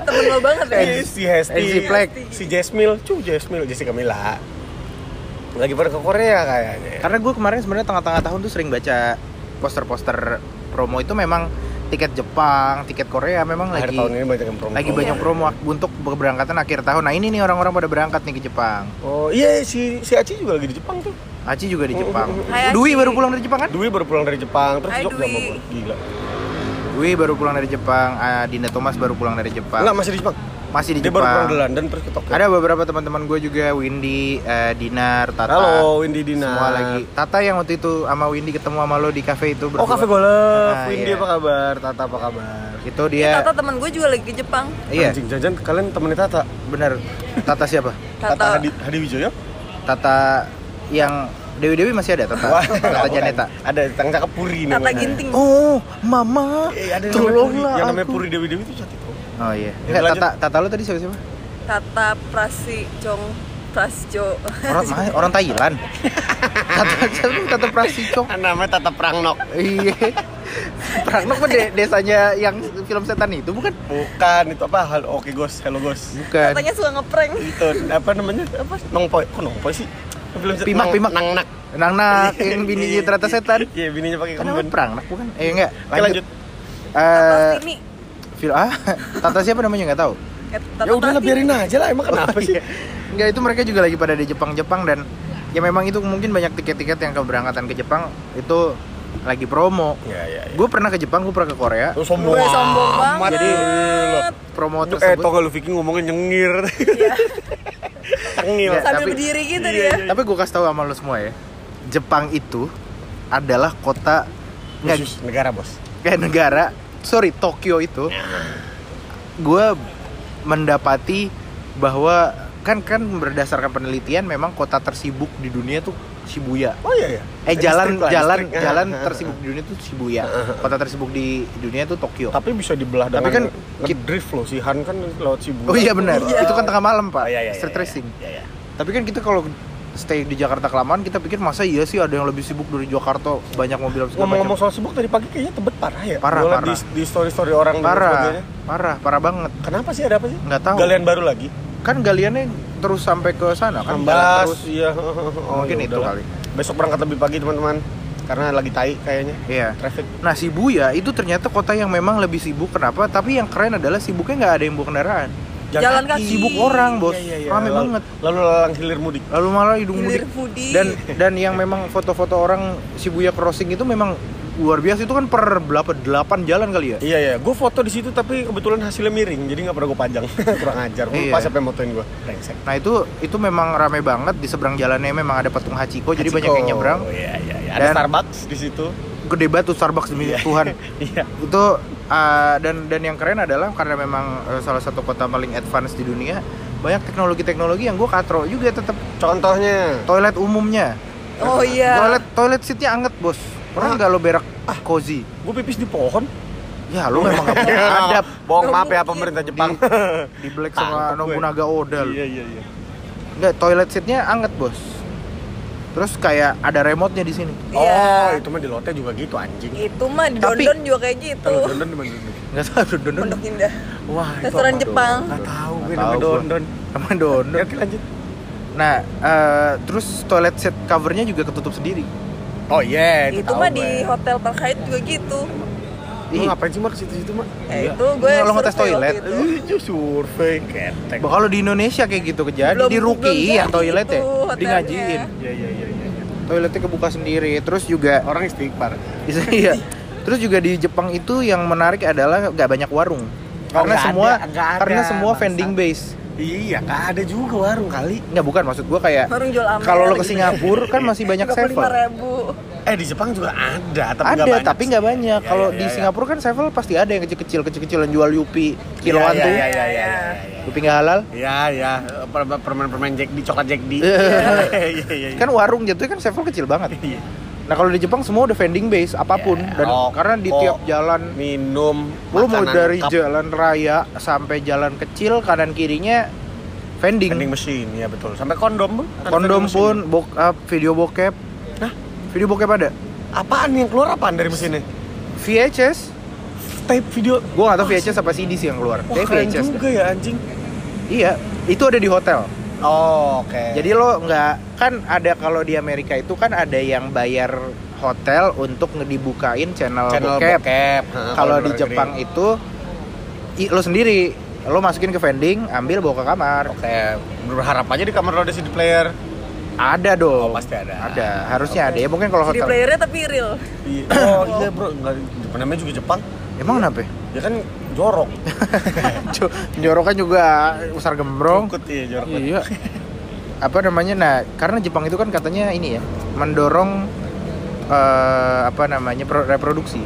temen lo banget ya Eh, si Hesti, Enzi Plek. si Jasmine, cu Jasmine, Jessica Mila. Lagi pada ke Korea kayaknya. Karena gue kemarin sebenarnya tengah-tengah tahun tuh sering baca poster-poster promo itu memang tiket Jepang, tiket Korea memang Akhir lagi tahun ini banyak yang promo. lagi banyak promo untuk keberangkatan akhir tahun. Nah ini nih orang-orang pada berangkat nih ke Jepang. Oh iya si si Aci juga lagi di Jepang tuh. Aci juga di Jepang. Hai, Aci. Dwi baru pulang dari Jepang kan? Dwi baru pulang dari Jepang, terus Hai, pulang. Gila. Dwi baru pulang dari Jepang. Ah, Dinda Thomas baru pulang dari Jepang. Enggak masih di Jepang. Masih di Dia baru pulang Jepang. dari London terus ke Tokyo. Ada beberapa teman-teman gue juga, Windy, eh, Dinar, Tata. Halo Windy Dina. Semua lagi. Tata yang waktu itu sama Windy ketemu sama lo di cafe itu Oh berdua. Cafe Golf, Ah, Windy iya. apa kabar? Tata apa kabar? Itu Ya, dia. Tata temen gue juga lagi ke Jepang Iya, Anjing jajan kalian temennya Tata. bener. Tata siapa? Tata, Tata Hadi, Hadi Wijoyo? Tata yang Dewi Dewi masih ada Tata. Wah, Tata. Janeta. Ada yang cakep Puri Tata namanya. Ginting Oh, Mama. Eh, ada yang namanya Puri. Tolonglah Yang namanya. Puri Dewi Dewi itu cantik. Oh iya. Ya, Enggak. Tata, Tata lo tadi siapa siapa? Tata Prasi Chong Prasjo Orang mana? Orang Thailand. Tata siapa? Tata Prasicok. Namanya Tata Prangnok. Iya. Prangnok mah de- desanya yang film setan itu bukan? Bukan itu apa? Hal oke Gos, Hello Gos. Bukan. Katanya suka ngeprank Itu apa namanya? Apa? Nongpoy. Kok Nongpoy sih? Set- Pimak, pimak. Nang nak. Nang nak yang bininya ternyata setan. Iya, bininya pakai Kan kemben. namanya Prangnok bukan? Eh enggak. Oke, lanjut. Tata Eh, Sini film ah, Tata siapa namanya nggak tahu. Eh, Ya udah biarin aja lah. Emang kenapa sih? Enggak itu mereka juga lagi pada di Jepang-Jepang dan ya memang itu mungkin banyak tiket-tiket yang keberangkatan ke Jepang itu lagi promo. Iya, iya, iya. Gue pernah ke Jepang, gue pernah ke Korea. Lu sombong, Gue sombong banget Jadi lo. Promo Eh, tersebut. tau gak lu Vicky ngomongnya nyengir. Iya. Tengil. Iya. Sambil Tapi- berdiri gitu Iya, dia iya. Tapi gue kasih tahu sama lo semua ya, Jepang itu adalah kota Khusus negara, Bos. kayak negara. Sorry, Tokyo itu. Gue mendapati bahwa kan kan berdasarkan penelitian memang kota tersibuk di dunia tuh Shibuya. Oh iya ya. Eh jalan lah, jalan distrik. jalan tersibuk di dunia tuh Shibuya. Kota tersibuk di dunia tuh Tokyo. Tapi bisa dibelah Tapi kan kan drift loh si Han kan lewat Shibuya. Oh iya benar. Iya. Itu kan tengah malam, Pak. Oh, iya, iya, Street iya, racing. Iya, iya. Tapi kan kita kalau stay di Jakarta kelamaan kita pikir masa iya sih ada yang lebih sibuk dari Jakarta banyak mobil segala Ngomong-ngomong soal sibuk tadi pagi kayaknya tebet parah ya. Parah, liat parah. Di, di story-story orang dan parah, parah, parah banget. Kenapa sih ada apa sih? Nggak tahu. Galian baru lagi. Kan galiannya terus sampai ke sana kan jalan Ambas, terus. iya. Oh, Mungkin ya itu kali. Besok berangkat lebih pagi teman-teman. Karena lagi tai kayaknya. Iya. Traffic. Nah Shibuya itu ternyata kota yang memang lebih sibuk. Kenapa? Tapi yang keren adalah sibuknya nggak ada yang bawa kendaraan. Jalan kaki. Sibuk orang bos, Iya, iya, iya. rame Lalu- banget. Lalu lalang hilir mudik. Lalu malah hidung Hilir mudik. Dan dan yang memang foto-foto orang Shibuya crossing itu memang luar biasa. Itu kan per berapa? 8 jalan kali ya? Iya iya, gue foto di situ tapi kebetulan hasilnya miring, jadi nggak pernah gue panjang. Kurang ajar. Gue lupa Iya. siapa yang motoin gue. Nah itu itu memang rame banget di seberang jalannya memang ada patung Hachiko, jadi banyak yang nyebrang. Oh, iya iya iya. Ada Dan- Starbucks di situ. Gede banget tuh Starbucks demi Iya. Tuhan. Iya. itu uh, dan dan yang keren adalah karena memang uh, salah satu kota paling advance di dunia banyak teknologi-teknologi yang gue katro juga tetap Contohnya. toilet umumnya Oh iya. toilet toilet seatnya anget bos pernah Ah. nggak lo berak cozy Gue pipis di pohon. ya lo memang gak punya adab Bohong Nggak maaf ya pemerintah Jepang. di Black sama. Nobunaga Oda lo Iya iya iya. nggak toilet seatnya anget bos terus kayak ada remote nya di sini Iya. Oh, itu mah di lotte juga gitu anjing. Itu mah di Tapi- Dondon juga kayak gitu. Kalau Dondon di mana Dondon? nggak tahu dondon Pondok Indah. Wah, itu Restoran? Jepang. Nggak tahu, gue Nggak gua. Dondon. sama dondon Ya, oke lanjut. nah uh, terus toilet seat covernya juga ketutup sendiri Oh iya, itu tahu mah gue. di hotel terkait juga gitu. Lu ngapain sih mah ke situ-situ mah? Eh, Iya. itu gue Kalau ngetes toilet, itu. Survei ketek. Bah, Kalau di Indonesia kayak gitu kejadian Belum- di Ruki ya toilet ya, itu di ngajiin. Iya iya iya iya. iya. Toiletnya kebuka sendiri. Terus juga Orang istighfar. iya. Terus juga di Jepang itu yang menarik adalah nggak banyak warung. Oh, karena nggak semua ada, ada, karena semua vending base. Iya, nggak ada juga warung kali. Nggak bukan maksud gua kayak Warung jual kalau lo ke gitu. Singapura kan masih banyak sevel. Eh di Jepang juga ada, tapi Ada nggak banyak. tapi nggak banyak. Iya, Kalau iya, di iya. Singapura kan sevel pasti ada yang kecil-kecil kecil-kecil yang jual yupi kiloan Iya, tuh. Iya iya iya. iya. Yupi nggak halal. Iya iya, Per- permen-permen Jack di coklat Jack di. Iya. Iya iya iya. Kan warung jatuhnya kan sevel kecil banget. Iya. Nah kalau di Jepang semua udah vending base apa pun. Ya, dan rokok, karena di tiap jalan minum, lu mau dari lengkap. jalan raya sampai jalan kecil kanan kirinya vending, vending machine ya betul. Sampai kondom pun? Kondom pun bokap video bokep. Hah? video bokep ada? Apaan yang keluar apaan dari mesinnya? VHS tape video. Gua tahu VHS apa CD sih yang keluar. Wah, VHS juga ya anjing. Iya itu ada di hotel oh oke Jadi lo nggak kan ada kalau di Amerika itu kan ada yang bayar hotel untuk ngedibukain channel, channel bokep. bokep, Kalau di Jepang negeri. itu i- lo sendiri lo masukin ke vending, ambil bawa ke kamar. oke berharap aja di kamar lo ada CD player Ada dong. Oh, pasti ada. Ada, harusnya ada ya. Mungkin kalau hotel. playernya tapi real. Iya. oh iya bro nggak namanya juga Jepang Emang kenapa? ya? ya kan jorok Cu- Jorok kan juga besar gembrong. Ikut iya jorok Iya. Apa namanya? Nah, karena Jepang itu kan katanya ini ya, mendorong eh, apa namanya pro- reproduksi.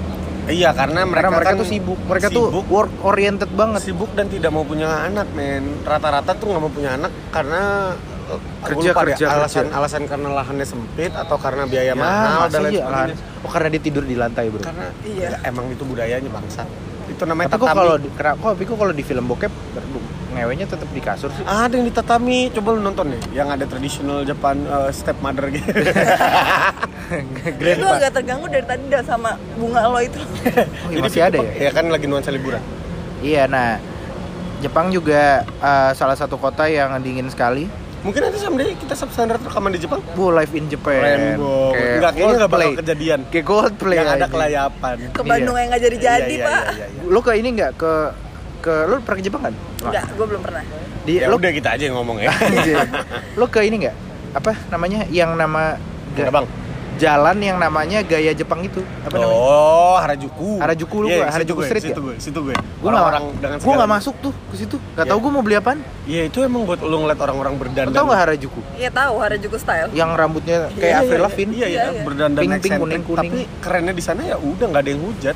iya karena mereka, Karena mereka kan tuh sibuk, mereka tuh sibuk, work oriented banget. sibuk dan tidak mau punya anak men rata-rata tuh nggak mau punya anak karena eh, Kerja, lupa deh, kerja, alasan kerja. alasan karena lahannya sempit atau karena biaya Ya, mahal dan lain iya, sebagainya lahan- Oh, karena dia tidur di lantai, Bro. karena Iya. ya, emang itu budayanya bangsa itu namanya Tapi kok tatami kalau kok tapi kok kalau di film bokep ngewenya tetap di kasur sih. ada yang di tatami coba lu nonton nih yang ada traditional Japan eh, stepmother gitu Itu agak terganggu dari tadi dah sama bunga lo itu. Oh, iya, masih ada ya? ya kan lagi nuansa liburan Iya, nah Jepang juga eh, salah satu kota yang dingin sekali. Mungkin nanti someday kita substandard rekaman di Jepang Bu, live in Japan. Rainbow enggak kayaknya nggak bakal kejadian Kayak Coldplay yang ada kelayapan Ke Bandung yang nggak jadi-jadi, Iya, iya, Pak. iya, iya. Lu ke ini nggak ke ke lu pernah ke Jepang kan? Enggak, gue belum pernah. Di ya lu udah kita aja yang ngomong ya Anjir. lu ke ini nggak? Apa namanya? Yang nama ga- Enggak, bang jalan yang namanya gaya Jepang itu. Apa namanya? oh Harajuku Harajuku lu Iya, gua, Harajuku gue, Street situ ya? gue situ gue Gua nggak orang-orang dengan gua nggak masuk tuh ke situ. Gak Iya. tau gua mau beli apaan. Iya itu emang buat lu ngeliat orang-orang berdandan tau nggak Harajuku? Iya tahu Harajuku style. Yang rambutnya kayak Iya, Avril iya, Lavigne. Iya, iya, Iya, iya. berdandan Pink, pink, eksentrik. kuning, kuning. Tapi kerennya di sana ya udah nggak ada yang hujat.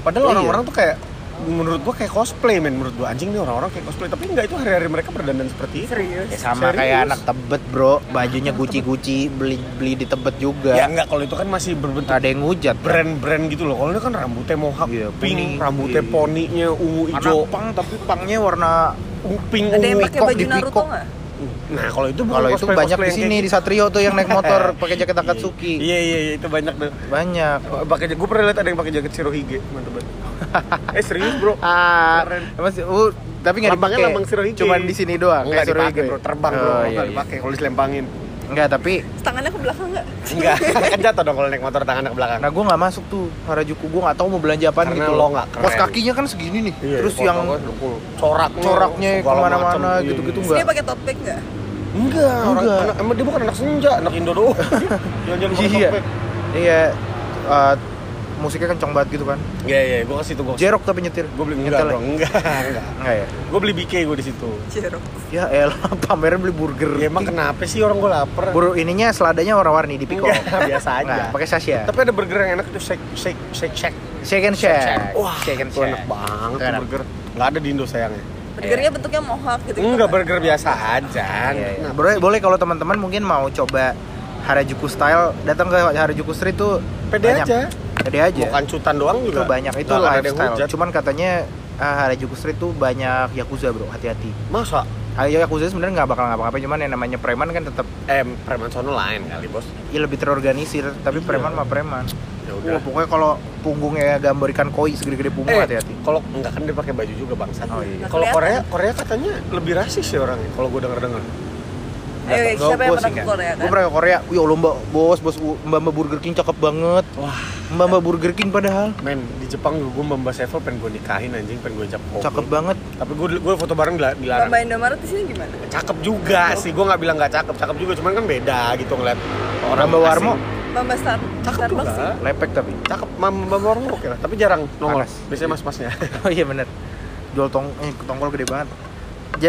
Padahal Iya. orang-orang tuh kayak menurut gua kayak cosplay men menurut gua anjing nih orang-orang kayak cosplay tapi enggak itu hari-hari mereka berdandan seperti itu. Serius. Ya sama Serius. kayak anak tebet bro, bajunya guci-guci, beli beli di tebet juga. Ya enggak kalau itu kan masih berbentuk ada yang ngujat. kan? brand-brand gitu loh. Kalau ini kan rambutnya mohawk Iya, pink, kuning. rambutnya Iya. poninya ungu Anak hijau, pang tapi pangnya warna ungu pink, Ada yang pakai baju di Naruto pikok. nggak? Nah, kalau itu kalau itu cosplay- banyak di sini di gitu. Satrio tuh yang naik motor pakai jaket Akatsuki. Iya, iya, iya, itu banyak tuh. Banyak. Pakai gue pernah lihat ada yang pakai jaket Shirohige, mantep banget. Eh serius, Bro? Ah, masih uh, tapi nggak dipakai. lambang Shirohige. Cuman di sini doang. Enggak Shirohige. dipakai, Bro. Terbang, Bro. Oh, Enggak iya, iya. dipakai kalau diselempangin. Enggak, tapi Tangannya ke belakang nggak? Enggak, kan jatuh dong kalau naik motor tangannya ke belakang. Nah gue nggak masuk tuh Harajuku gue nggak tahu mau belanja Karena gitu lo nggak keren. Pos kakinya kan segini nih Iya, Terus yang gua dengkul. coraknya, coraknya segala ke mana-mana macam. Iya, gitu-gitu iya. Terus dia enggak pakai tote bag nggak? Enggak, orang Enggak. anak, emang dia bukan anak senja, anak Indo doang. Jalan-jalan pakai Iya. Iya eh, Musiknya kenceng banget gitu kan Iya, iya, gua ke situ gua. Jerok tapi nyetir Gue beli enggak, ya? Bro. Enggak, enggak. Enggak ya Gue beli BK gue di situ. Jeruk. Ya elah pameran beli burger Ya emang kenapa sih orang gue lapar? Buru ininya seladanya warna-warni di pikol Enggak, biasa aja. Nggak, pakai sasya Tapi ada burger yang enak itu shake shake shake shake. Shake and shake Wah, Shake and itu enak shake banget Itu tuh enak. burger. Enggak ada di Indo sayangnya. Burgernya bentuknya mohawk gitu. Enggak burger biasa aja. Iya, iya. Kenapa Boleh, boleh kalau teman-teman mungkin mau coba Harajuku style datang ke Harajuku Street tuh Pede banyak. aja. Pede aja. Mau kancutan doang itu juga. banyak itu nggak lifestyle. Cuman katanya ah, Harajuku Street tuh banyak yakuza bro, hati-hati. Masa? Ayo yakuza sebenarnya nggak bakal ngapa-ngapain, cuman yang namanya preman kan tetap Eh, preman sono lain kali, Bos. ya lebih terorganisir, tapi Iya. preman mah preman. Ya Wah, udah. pokoknya kalau punggungnya gambar ikan koi segede-gede punggung Eh, hati-hati. kalau enggak kan dia pakai baju juga bangsat. Oh, iya. Kalau. Korea, Korea katanya lebih rasis ya orangnya. Kalau gue denger-denger. Ayo, tahu, siapa yang pernah ke nggak. Korea kan? pernah ke Korea. Wih, Allah mbak, bos, bos, mbak mbak Burger King cakep banget. Wah, Mbak mbak Burger King padahal men di Jepang juga gue Mbak Sevel pengen gue nikahin anjing, pengen gue ngobrol. cakep banget. Tapi gue gue foto bareng dila- dilarang. Mbak Indomaret di sini gimana? Cakep juga sih, gue nggak bilang nggak cakep, cakep juga, cuman kan beda gitu ngeliat orang Mbak Warmo. Mbak Mbak Star Cakep Starbucks juga. sih. lepek tapi. Cakep, Mbak Mbak Warmo oke lah, tapi jarang nongol. Panas. Biasanya mas-masnya. Oh iya bener Jual tong eh, tongkol gede banget.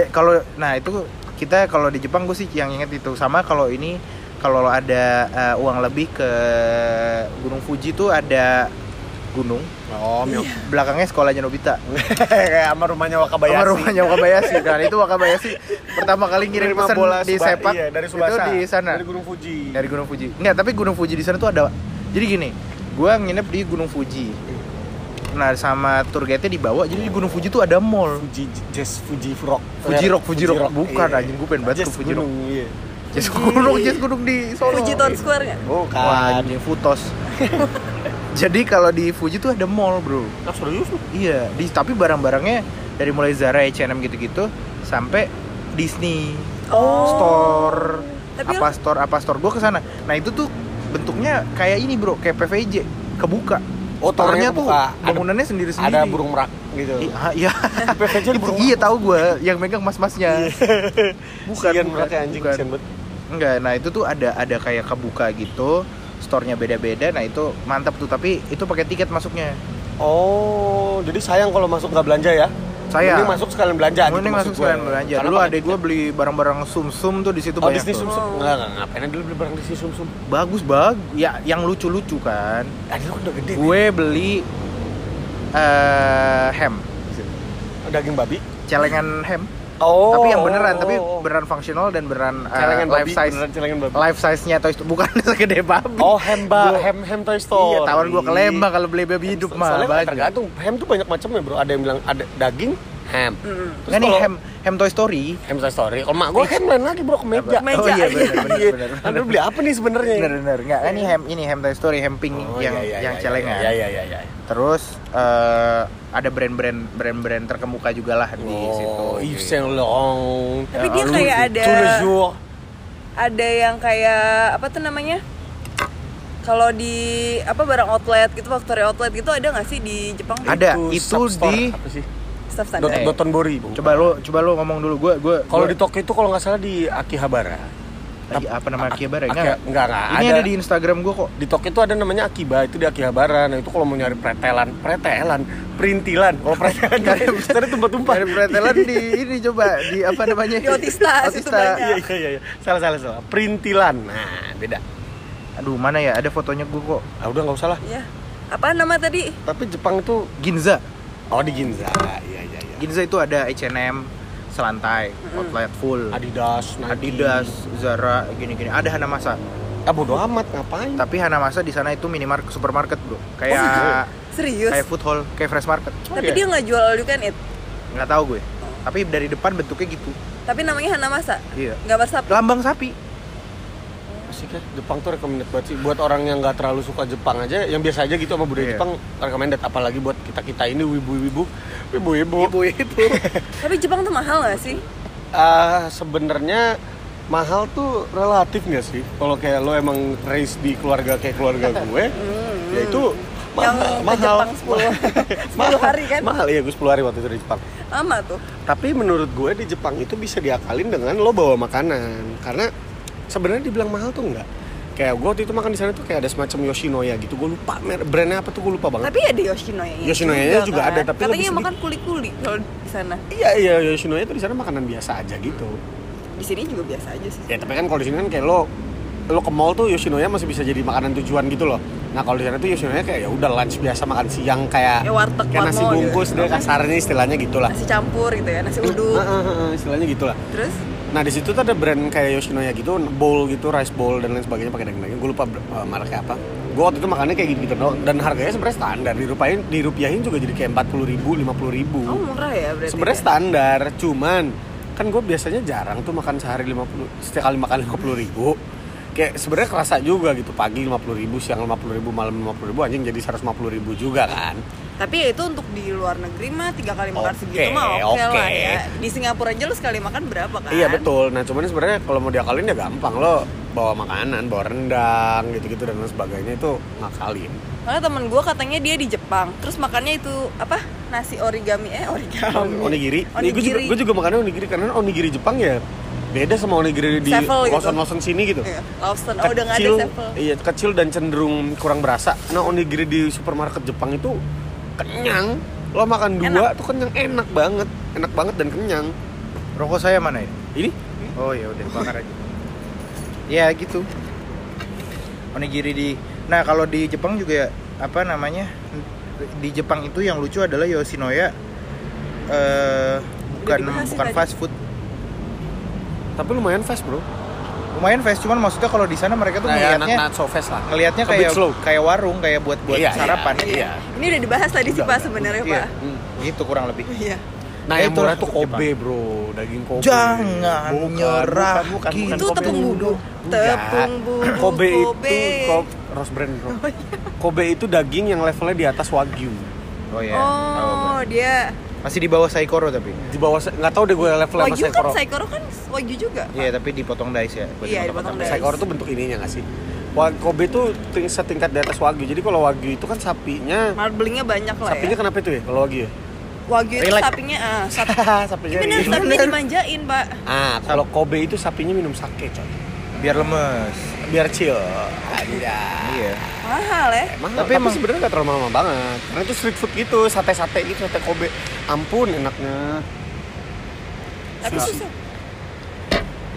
Kalau nah itu kita kalau di Jepang gue sih yang inget itu sama kalau ini kalau ada eh, uang lebih ke Gunung Fuji tuh ada gunung Oh, Mio. belakangnya sekolahnya Nobita Kayak sama rumahnya Wakabayashi. sama rumahnya Wakabayashi dan itu Wakabayashi pertama kali ngirim pesan bola di Suba- sepak iya, dari itu Subasa. di sana Dari Gunung Fuji. dari Gunung Fuji. Enggak, tapi Gunung Fuji di sana tuh ada. Jadi gini, gua nginep di Gunung Fuji. Nah sama tour guide-nya dibawa jadi di Gunung Fuji tuh ada mall Fuji Jazz Fuji Rock. Fuji Rock, Fuji Rock. Bukan, Iya. anjing, gue pengen banget ke Fuji Rock. Gunung, iya. Jazz gunung Jazz gunung di Solo Fuji Town Square nggak? Bukan. Wah, anjing Futos jadi kalau di Fuji tuh ada mall bro Ah, serius lu? iya di tapi barang-barangnya dari mulai Zara, H&M gitu-gitu sampai Disney Oh. store Tapi apa store apa store gue ke sana nah itu tuh bentuknya kayak ini bro kayak PVJ kebuka Oh, store-nya tornya tuh bangunannya sendiri-sendiri Ada burung merak gitu. Iya, iya. Itu- iya tahu gue yang megang mas-masnya. bukan, Sian bukan, anjing, bukan. Enggak, nah itu tuh ada ada kayak kebuka gitu, store-nya beda-beda. Nah itu mantap tuh, tapi itu pakai tiket masuknya. Oh, jadi sayang kalau masuk nggak belanja ya? Saya. Mending masuk sekalian belanja. Mending gitu masuk maksud gue. sekalian belanja. Karena Dulu pakai adek gue beli barang-barang sum-sum tuh di situ Oh, banyak Disney tuh. Sum Sum. Oh. Ngapain dulu beli barang Disney Sum Sum. Bagus bagus. Ya yang lucu-lucu kan. Ah, dia kan udah gede. Gue beli eh ham, nih. Daging babi. celengan ham. Oh. Tapi yang beneran, tapi beneran fungsional dan beneran eh, celengan life babi, size. beneran babi. Life size-nya Toy Story bukan segede babi. Oh, ham ba, Gua- ham ham Toy Story. Iya, tawar gua ke Lembang kalau beli babi hidup mah Soalnya banyak. tergantung. Ham tuh banyak macamnya, Bro. Ada yang bilang ada daging, ham. Mm-mm. Terus Nggak nih ham ham Toy Story. Ham Toy Story. Kalau mak gua ham lain lagi, Bro, ke meja. Meja. Oh iya benar benar Iya. benar. Anda beli apa nih sebenarnya? Benar benar. Enggak, ini ham ini ham Toy Story, ham pink Oh, yang iya, iya, yang iya, celengan. Iya, iya, iya, iya. Terus eh, ada brand-brand brand-brand terkemuka juga lah di situ. Oh, Yves Saint Laurent. Tapi dia kayak ada-. Ada yang kayak apa tuh namanya? Kalau di apa barang outlet gitu, factory outlet gitu ada nggak sih di Jepang? Ada. itu substore, di- apa sih? Staff Dot. Dotonbori. Coba lo coba lo ngomong dulu. Gua gua Kalau di Tokyo itu kalau nggak salah di Akihabara. Lagi apa nama Akihabara? Aki- Enggak. enggak, enggak. Ini Ada- ada di Instagram gua kok. Di Tokyo itu ada namanya Akiba, itu di Akihabara. Nah, itu kalau mau nyari pretelan, pretelan, perintilan. Kalau pretelan cari cari tumpah-tumpah. Dari pretelan di ini coba di apa namanya? Di Otista, banyak. Iya, iya, iya, iya. Salah, salah, salah. Perintilan. Nah, beda. Aduh, mana ya? Ada fotonya gua kok. Ah, udah nggak usah lah. Ya. Apa nama tadi? Tapi Jepang itu Ginza. oh di Ginza. Iya, iya, iya. Ginza itu ada H&M, selantai, outlet full. Adidas, Nike. Adidas, Zara, gini-gini. Ada Hanamasa. Ah, bodo amat ngapain? Tapi Hanamasa di sana itu minimarket supermarket, Bro. Kayak Oh, gitu? Serius? kayak food hall, kayak fresh market. Tapi iya? dia nggak jual all you can eat. Nggak tahu gue. Tapi dari depan bentuknya gitu. Tapi namanya Hanamasa. Iya. Gambar sapi. Lambang sapi. Asik ya. Jepang tuh recommended banget sih buat orang yang nggak terlalu suka Jepang aja, yang biasa aja gitu sama budaya Iya. Jepang recommended apalagi buat kita kita ini wibu-wibu, wibu-wibu. Ibu-ibu. Tapi Jepang tuh mahal nggak sih? Ah, sebenarnya mahal tuh relatif nggak sih? Kalau kayak lo emang raise di keluarga kayak keluarga gue, ya itu Yang mahal. ke mahal. Jepang 10 10 hari kan? Mahal ya gue 10 hari waktu itu di Jepang. Lama tuh. Tapi menurut gue di Jepang itu bisa diakalin dengan lo bawa makanan karena sebenarnya dibilang mahal tuh enggak. Kayak gue waktu itu makan di sana tuh kayak ada semacam Yoshinoya gitu. Gue lupa brandnya apa tuh gue lupa banget. Tapi ada Yoshinoya. Yoshinoya-nya juga ada, tapi katanya lebih makan kuli-kuli kalau di sana. Iya iya Yoshinoya itu di sana makanan biasa aja gitu. Di sini juga biasa aja sih. Ya tapi kan kalau di sini kan kayak lo lo ke mall tuh Yoshinoya masih bisa jadi makanan tujuan gitu loh. Nah kalau di sana tuh Yoshinoya kayak ya udah lunch biasa makan siang kayak Ya, warteg, kayak nasi bungkus gitu. deh kasarnya istilahnya gitulah. Nasi campur gitu ya, nasi uduk. Heeh, heeh, istilahnya gitulah. Terus Nah di situ tuh ada brand kayak Yoshinoya gitu, bowl gitu, rice bowl dan lain sebagainya pakai daging-daging. Gue lupa uh, mereknya apa. Gue waktu itu makannya kayak gitu-gitu doang. Dan harganya sebenarnya standar. Dirupain, dirupiahin juga jadi kayak 40 ribu, 50 ribu. oh murah ya berarti. sebenarnya ya? standar, cuman kan gue biasanya jarang tuh makan sehari 50 setiap kali makan 50 ribu kayak sebenarnya kerasa juga gitu pagi 50 ribu siang 50 ribu malam 50 ribu anjing jadi 150 ribu juga kan Tapi ya itu untuk di luar negeri mah tiga kali makan Oke, segitu mah oke oke. lah ya. Di Singapura aja lu sekali makan berapa kan? Iya betul. Nah cuman sebenarnya kalau mau diakalin ya gampang lo bawa makanan, bawa rendang gitu-gitu dan lain sebagainya itu ngakalin. Karena temen gue katanya dia di Jepang, terus makannya itu apa nasi origami eh origami. Onigiri. Nih, gue juga Onigiri. gue juga makannya onigiri karena onigiri Jepang ya beda sama onigiri di Sevel gitu. Sini gitu. Iya, Lawson. Oh udah ada iya kecil dan cenderung kurang berasa. Nah onigiri di supermarket Jepang itu kenyang. Lo makan dua tuh kenyang enak banget, enak banget dan kenyang. Rokok saya mana ya? Ini Oh ya udah bakar aja. Ya gitu. Onigiri di Nah, kalau di Jepang juga apa namanya? Di Jepang itu yang lucu adalah Yoshinoya eh bukan bukan tadi. fast food. tapi lumayan fast bro. Lumayan fast cuman maksudnya kalau di sana mereka tuh Nah, ya, ngelihatnya not, not so fast lah. ngelihatnya kayak slow. kayak warung kayak buat buat Iya, sarapan iya. Ini udah dibahas tadi sih Pak sebenarnya Iya. Pak. Hmm. gitu kurang lebih Iya. Nah, Eh, yang itu murah tuh. Kobe, Bro. Daging Kobe. Jangan Bukan, nyerah, bukan, bukan, gitu. bukan Itu Kobe tepung bumbu. Enggak. Tepung bumbu Kobe, Kobe. itu Kobe, Rose brand, Bro. Kobe itu daging yang levelnya di atas wagyu. oh ya tahu Oh, gua. dia masih di bawah saikoro tapi Di bawah nggak tahu deh gue level sama Wagyu kan Saikoro. Saikoro kan Wagyu juga. iya tapi dipotong dice ya Iya, dipotong-potong. dipotong dice. Saikoro tuh bentuk ininya nggak sih? Kobe tuh ting- setingkat di atas wagyu. Jadi kalau wagyu itu kan sapinya Marblingnya banyak lah sapinya ya. kenapa itu ya kalau wagyu ya? Wagyu itu Relax. sapinya ah, sapi. sapinya Ini bener ini. sapinya dimanjain, Pak. Ah, kalau Kobe itu sapinya minum sake, coy. biar lemes Biar chill. Aja. iya Mahal ya. Emang, Tapi tapi, emang- sebenarnya nggak terlalu mahal banget. Karena itu street food gitu, sate-sate gitu, sate Kobe. Ampun enaknya. Tapi Sushi. susah.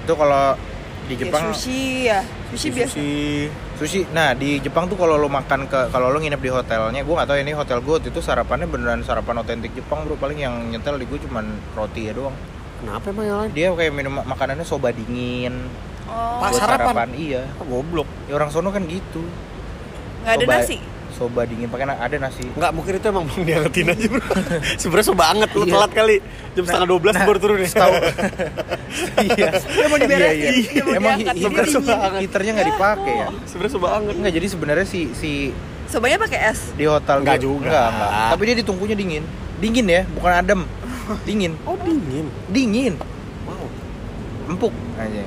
itu kalau di Ya, Jepang sushi ya. Sushi biasa. Sushi. sushi nah di Jepang tuh kalau lo makan ke kalau lo nginep di hotelnya gue tahu ya, ini hotel gue itu sarapannya beneran sarapan otentik Jepang bro paling yang nyetel di gue cuman roti ya doang Kenapa emang yang lain? dia kayak minum makanannya soba dingin Oh, Pak, buat sarapan? iya Ah, goblok. ya orang sono kan gitu nggak ada Soba- nasi. soba dingin pakai ada nasi Enggak, mungkin itu emang belum diangetin aja bro Sebenernya so banget, lu Iya. telat kali Jam setengah 12 nah, baru turun ya Tahu. iya Dia mau diberesin, Iya, iya. dia mau emang diangkat, hi- jadi heater- dingin. heaternya nggak dipakai ya Sebenernya so banget Enggak, jadi sebenarnya si si Sobanya pakai es. di hotel Enggak juga. Enggak, enggak. Tapi dia ditungkunya dingin. Dingin ya, bukan adem. Dingin. Oh dingin Dingin. Wow Empuk aja.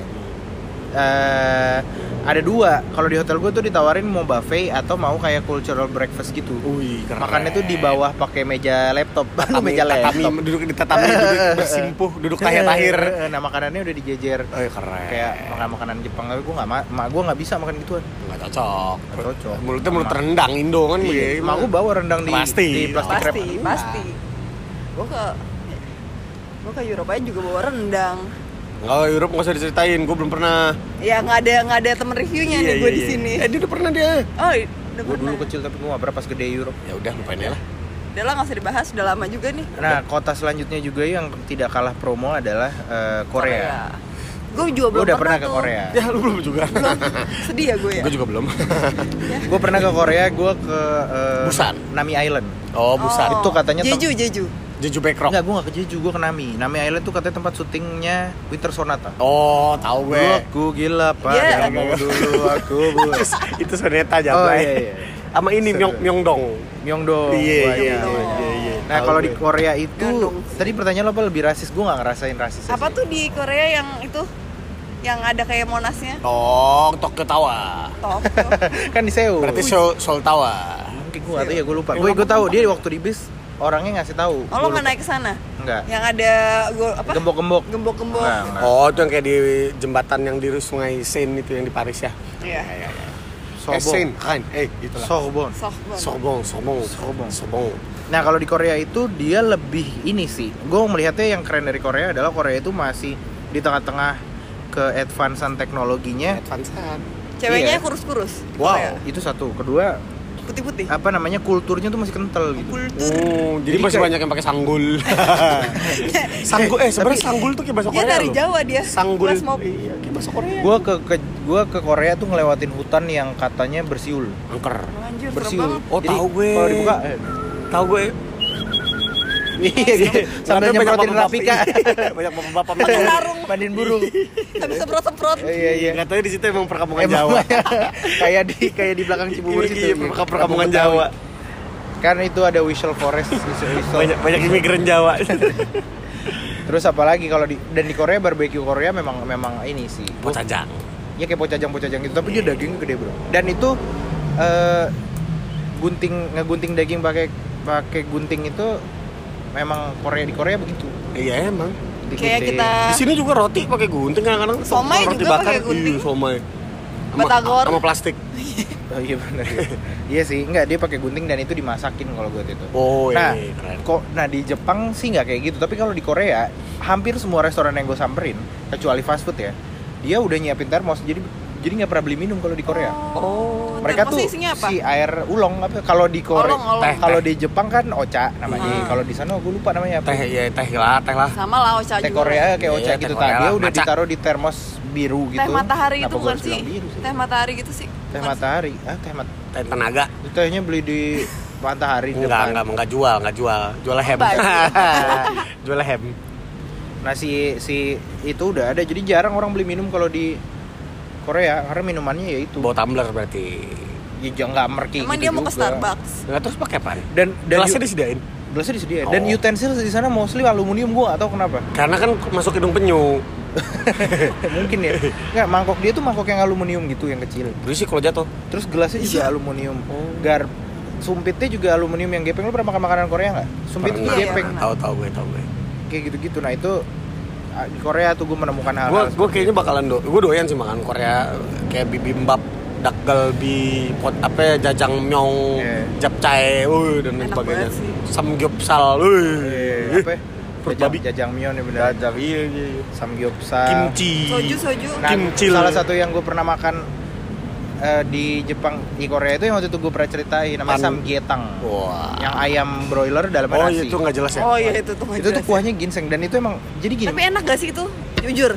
Eh ada dua. Kalau di hotel gue tuh ditawarin mau buffet atau mau kayak cultural breakfast gitu. Wih, keren. Makannya tuh di bawah pakai meja laptop. tatami, meja tatami, laptop. duduk di tatami, duduk bersimpuh, duduk tahir-tahir Nah, makanannya udah dijejer Oh keren kayak makan makanan Jepang tapi gue nggak ma mak gue nggak bisa makan gituan Nggak cocok Nggak cocok. Mulutnya mulut rendang Indo kan iya. mak gue bawa rendang di Pasti. di plastik wrap Pasti, pasti. Gue ke gue ke Eropa juga bawa rendang. Nggak, Europe nggak usah diceritain, gue belum pernah Ya nggak ada nggak ada temen reviewnya nih gue di sini. Eh dia udah pernah dia Oh, udah gue pernah. dulu kecil tapi gue nggak pernah pas gede Europe Ya udah lupain aja lah Udah lah nggak usah dibahas, udah lama juga nih. Nah, kota selanjutnya juga yang tidak kalah promo adalah eh, Korea. Gue juga Gue belum udah pernah ke tuh. Korea. Ya lu belum juga Belum. Sedih ya gue ya. Gue juga belum Gue pernah ke Korea, gue ke eh, Busan. Nami Island. Oh busan Itu katanya Jeju, Jeju. Jeju Backrock Enggak, gue gak ke Jeju, gue ke Nami. Nami Island tuh katanya tempat syutingnya Winter Sonata. Oh tahu gue Dulu aku gila pak, Dia- yang mau dulu aku bu. itu, itu soneta aja Oh, iya, iya. Sama ini. Myong Myongdong Myeongdo. Iya iya iya Myeongdong. iya iya. Nah kalau di gue. Korea itu, Gandung. tadi pertanyaan lo apa lebih rasis? Gue gak ngerasain rasis. Apa tuh di Korea yang itu yang ada kayak monasnya? Oh Tokyo Tower Tokyo. kan di Seoul. Berarti Seoul, Seoul Tower Mungkin gue gak tahu ya, gue lupa. Gue gue tahu dia waktu di bis orangnya ngasih tahu. Oh lo nggak naik ke sana? Enggak. Yang ada gue apa? Gembok-gembok. Gembok-gembok. Oh itu yang kayak di jembatan yang di sungai Seine itu yang di Paris ya Iya. Eh Seine kan Eh gitu lah Sorbonne. Softball. Sorbong, Sorbong, Sorbong. Sorbong. Nah kalau di Korea itu dia lebih ini sih. Gue melihatnya yang keren dari Korea adalah Korea itu masih di tengah-tengah ke advancean teknologinya. Advancean. Ceweknya Iya. kurus-kurus. Wow. Korea. Itu satu. Kedua Putih-putih. apa namanya kulturnya tuh masih kental gitu. Kultur. Oh, jadi, Jadi masih kayak- banyak yang pakai sanggul. sanggul eh sebenarnya Tapi- sanggul tuh kayak bahasa Dia Korea dari loh. Jawa dia. Sanggul. Mob. Iya, kayak bahasa Korea. Gue ke, ke gua ke Korea tuh ngelewatin hutan yang katanya bersiul. angker. Anjir, Bersiul. Oh, tahu gue. Kalau dibuka eh, Tahu gue. Iya, gitu. sambil nyemprotin Rapika. banyak bapak-bapak Pakai sarung. Mandiin burung. Tapi semprot-semprot. Iya, iya. Enggak tahu di situ emang perkampungan Jawa. kayak di kayak di belakang Cibubur Iya, situ. iya, perka- perkampungan. Jawa. Kan itu ada Whistle Forest. Banyak banyak imigran Jawa. Terus apalagi kalau di dan di Korea barbecue Korea memang memang ini sih. Pocajang. Ya kayak pocajang-pocajang gitu, tapi dia dagingnya gede, Bro. Dan itu eh gunting ngegunting daging pakai pakai gunting itu memang Korea di Korea begitu. Iya emang. Kayak kita Di sini juga roti pakai gunting kadang-kadang. Somai roti juga bakar. pakai gunting. Iya, somai. Sama- Batagor. Sama plastik. Oh iya benar. iya sih, enggak dia pakai gunting dan itu dimasakin kalau gue itu. Oh, Nah, iya, keren. kok nah di Jepang sih nggak kayak gitu, tapi kalau di Korea hampir semua restoran yang gue samperin, kecuali fast food ya, dia udah nyiapin termos, jadi jadi nggak pernah beli minum kalau di Korea. Oh, Mereka tuh isinya apa? si air ulong apa kalau di Korea, Olong, olong. teh kalau di Jepang kan ocha namanya, Hmm. kalau di sana gue lupa namanya apa. Teh ya teh lah, teh lah. Sama lah Ocha Teh juga. Korea kayak Iya, ocha teh gitu tadi dia udah maca. ditaruh di termos biru gitu. teh matahari Kenapa itu bukan sih bilang biru sih? teh matahari gitu sih Teh Bukan sih? matahari. Ah, teh mat. Teh tenaga. Itu tehnya beli di matahari di Enggak, depan. enggak, enggak jual, enggak jual. Jual hem. jual hem. Nah, si si itu udah ada. Jadi jarang orang beli minum kalau di Korea karena minumannya ya itu. Bawa tumbler berarti. Ya jangan nggak merki emang gitu dia mau ke juga. Starbucks Enggak terus pakai apa? Dan dan Gelasnya disediain. gelasnya disediain. Dan Oh. utensil di sana mostly aluminium gua atau kenapa. Karena kan masuk hidung penyu. Mungkin ya. Enggak, mangkok dia tuh mangkok yang aluminium gitu yang kecil. Berisik kalau jatuh. Terus gelasnya juga Iya. aluminium. Oh. Gar sumpitnya juga aluminium yang gepeng. Lu pernah makan makanan Korea nggak? Sumpit itu. Iya, gepeng. Tahu tahu gue, tahu gue. Kayak gitu-gitu. Nah, itu di Korea tuh gue menemukan hal-hal Gue gue kayaknya bakalan do, gue doyan sih makan Korea kayak bibimbap, dakgalbi, pot apa ya, jajangmyeon, Iya. japchae, wuh, dan lain sebagainya. Samgyeopsal, wuh. Eh, apa? ya? Perut Jajang, babi. jajangmyeon ya benar. Jajang, iya iya. iya. Samgyeopsal. Kimchi. soju soju Nah, Kimchi. salah satu yang gue pernah makan eh, di Jepang di Korea itu yang waktu itu gue pernah ceritain namanya Pan- samgyetang. Wah. Yang ayam broiler dalamnya Oh nasi. iya itu nggak jelas ya? oh iya itu tuh itu tuh jelas. kuahnya ginseng dan itu emang jadi gini. tapi enak gak sih itu jujur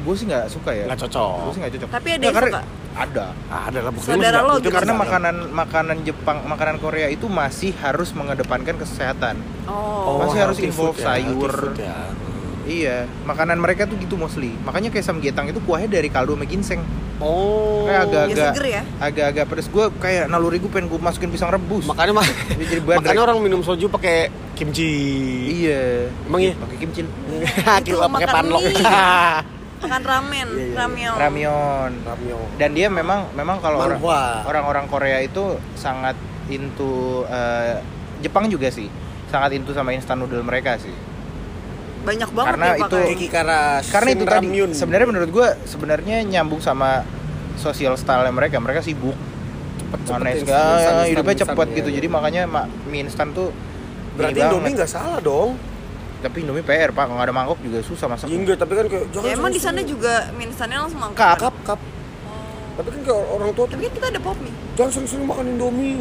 gue sih nggak suka ya. Nggak cocok. Gue sih nggak cocok. Tapi ada Nggak, yang karena- suka? Ada. Ah, ada lah buktinya Saudara lo itu gitu. Karena makanan makanan Jepang, makanan Korea itu masih harus mengedepankan kesehatan. oh, Masih harus involve food ya, sayur. ya. Iya, makanan mereka tuh gitu mostly. Makanya kayak samgyetang itu kuahnya dari kaldu sama ginseng. Oh. Kayak agak-agak seger ya agak-agak pedes. Gue kayak naluri gue pengen gue masukin pisang rebus. Makanya mah jadi makanya orang minum soju pakai kimchi. Iya. Emang iya? Pakai kimchi. Kira pakai panlok. makan ramen Iya, iya, iya. ramyeon Ramyeon. Ramyeon. Dan dia memang memang kalau orang orang-orang Korea itu sangat into eh, Jepang juga sih. Sangat into sama instant noodle mereka sih. Banyak banget Karena ya itu- Karena itu tadi sebenarnya menurut gue sebenarnya nyambung sama sosial style mereka. Mereka sibuk instan, segala instan, hidupnya instan, cepet iya, gitu iya. jadi makanya mak mie instan tuh berarti Indomie banget. nggak salah dong. tapi Indomie PR pak nggak ada mangkok juga susah masak Iya enggak, tapi kan kayak jangan ya, emang di sana juga mie instannya langsung mangkok Kap. kap kap. Tapi kan kayak orang tua tapi kan kita ada pop mie jangan sering-sering makan Indomie.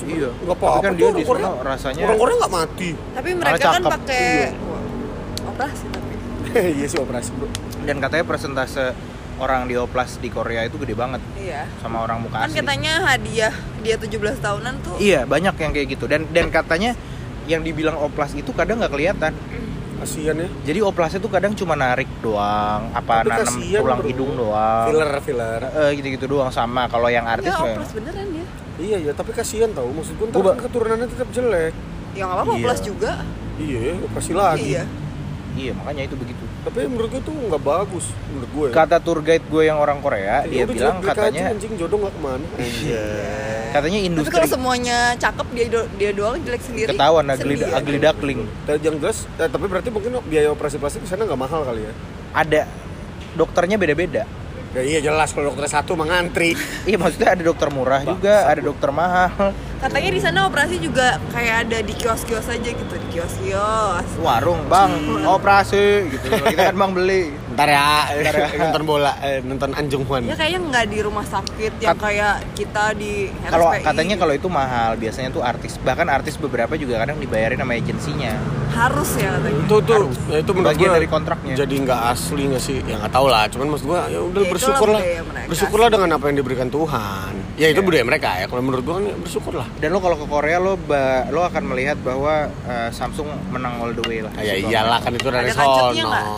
iya Enggak apa-apa. tapi kan dia orang di sana rasanya Orang Korea nggak mati. tapi mereka kan pakai Iya. Operasi tapi iya sih operasi bro. dan katanya persentase orang di oplas di Korea itu gede banget iya sama orang muka kan asli katanya hadiah dia 17 tahunan tuh iya banyak yang kayak gitu dan dan katanya yang dibilang oplas itu kadang nggak kelihatan Kasian ya. jadi oplasnya tuh kadang cuma narik doang apa Tapi nanam kasihan, tulang bro. hidung doang Filler filler. Eh, gitu-gitu doang sama kalau yang artis ya oplas beneran ya Iya ya, tapi kasihan tau. Maksud gue ntar kan keturunannya tetap jelek. ya nggak apa-apa Iya. oplas juga Iya, ya, operasi lagi. iya iya makanya itu begitu Tapi menurut gue tuh nggak bagus menurut gue. kata tour guide gue yang orang Korea Ya dia bilang katanya anjing jodoh nggak ke mana. Iya. katanya tapi industri kalau semuanya cakep dia do- dia doang jelek sendiri ketahuan ugly, ya. ugly duckling yang jelas, eh, tapi berarti mungkin biaya operasi plastik di sana nggak mahal kali ya? ada dokternya beda-beda Ya iya jelas kalau dokter satu mengantri. iya maksudnya ada dokter murah juga ada dokter mahal katanya di sana operasi juga kayak ada di kios-kios aja gitu di kios-kios. Warung bang. Operasi gitu. Kita kan bang beli Ntar ya, nonton bola, eh, nonton Anjung Hwan. ya kayaknya nggak di rumah sakit yang Kat- kayak kita di kalau katanya kalau itu mahal biasanya tuh artis bahkan artis beberapa juga kadang dibayarin sama agensinya. Harus ya katanya. Itu tuh ya itu menurut Bagian gua dari kontraknya. jadi nggak asli nggak sih. Ya nggak tahu lah cuman maksud gua ya udah Ya, bersyukurlah. bersyukurlah dengan apa yang diberikan Tuhan. Ya itu Iya. budaya mereka ya kalau menurut gua kan ya bersyukurlah. Dan lo kalau ke Korea lo ba- lo akan melihat bahwa eh, Samsung menang all the way lah. Ya Gitu. iyalah kan itu dari sono?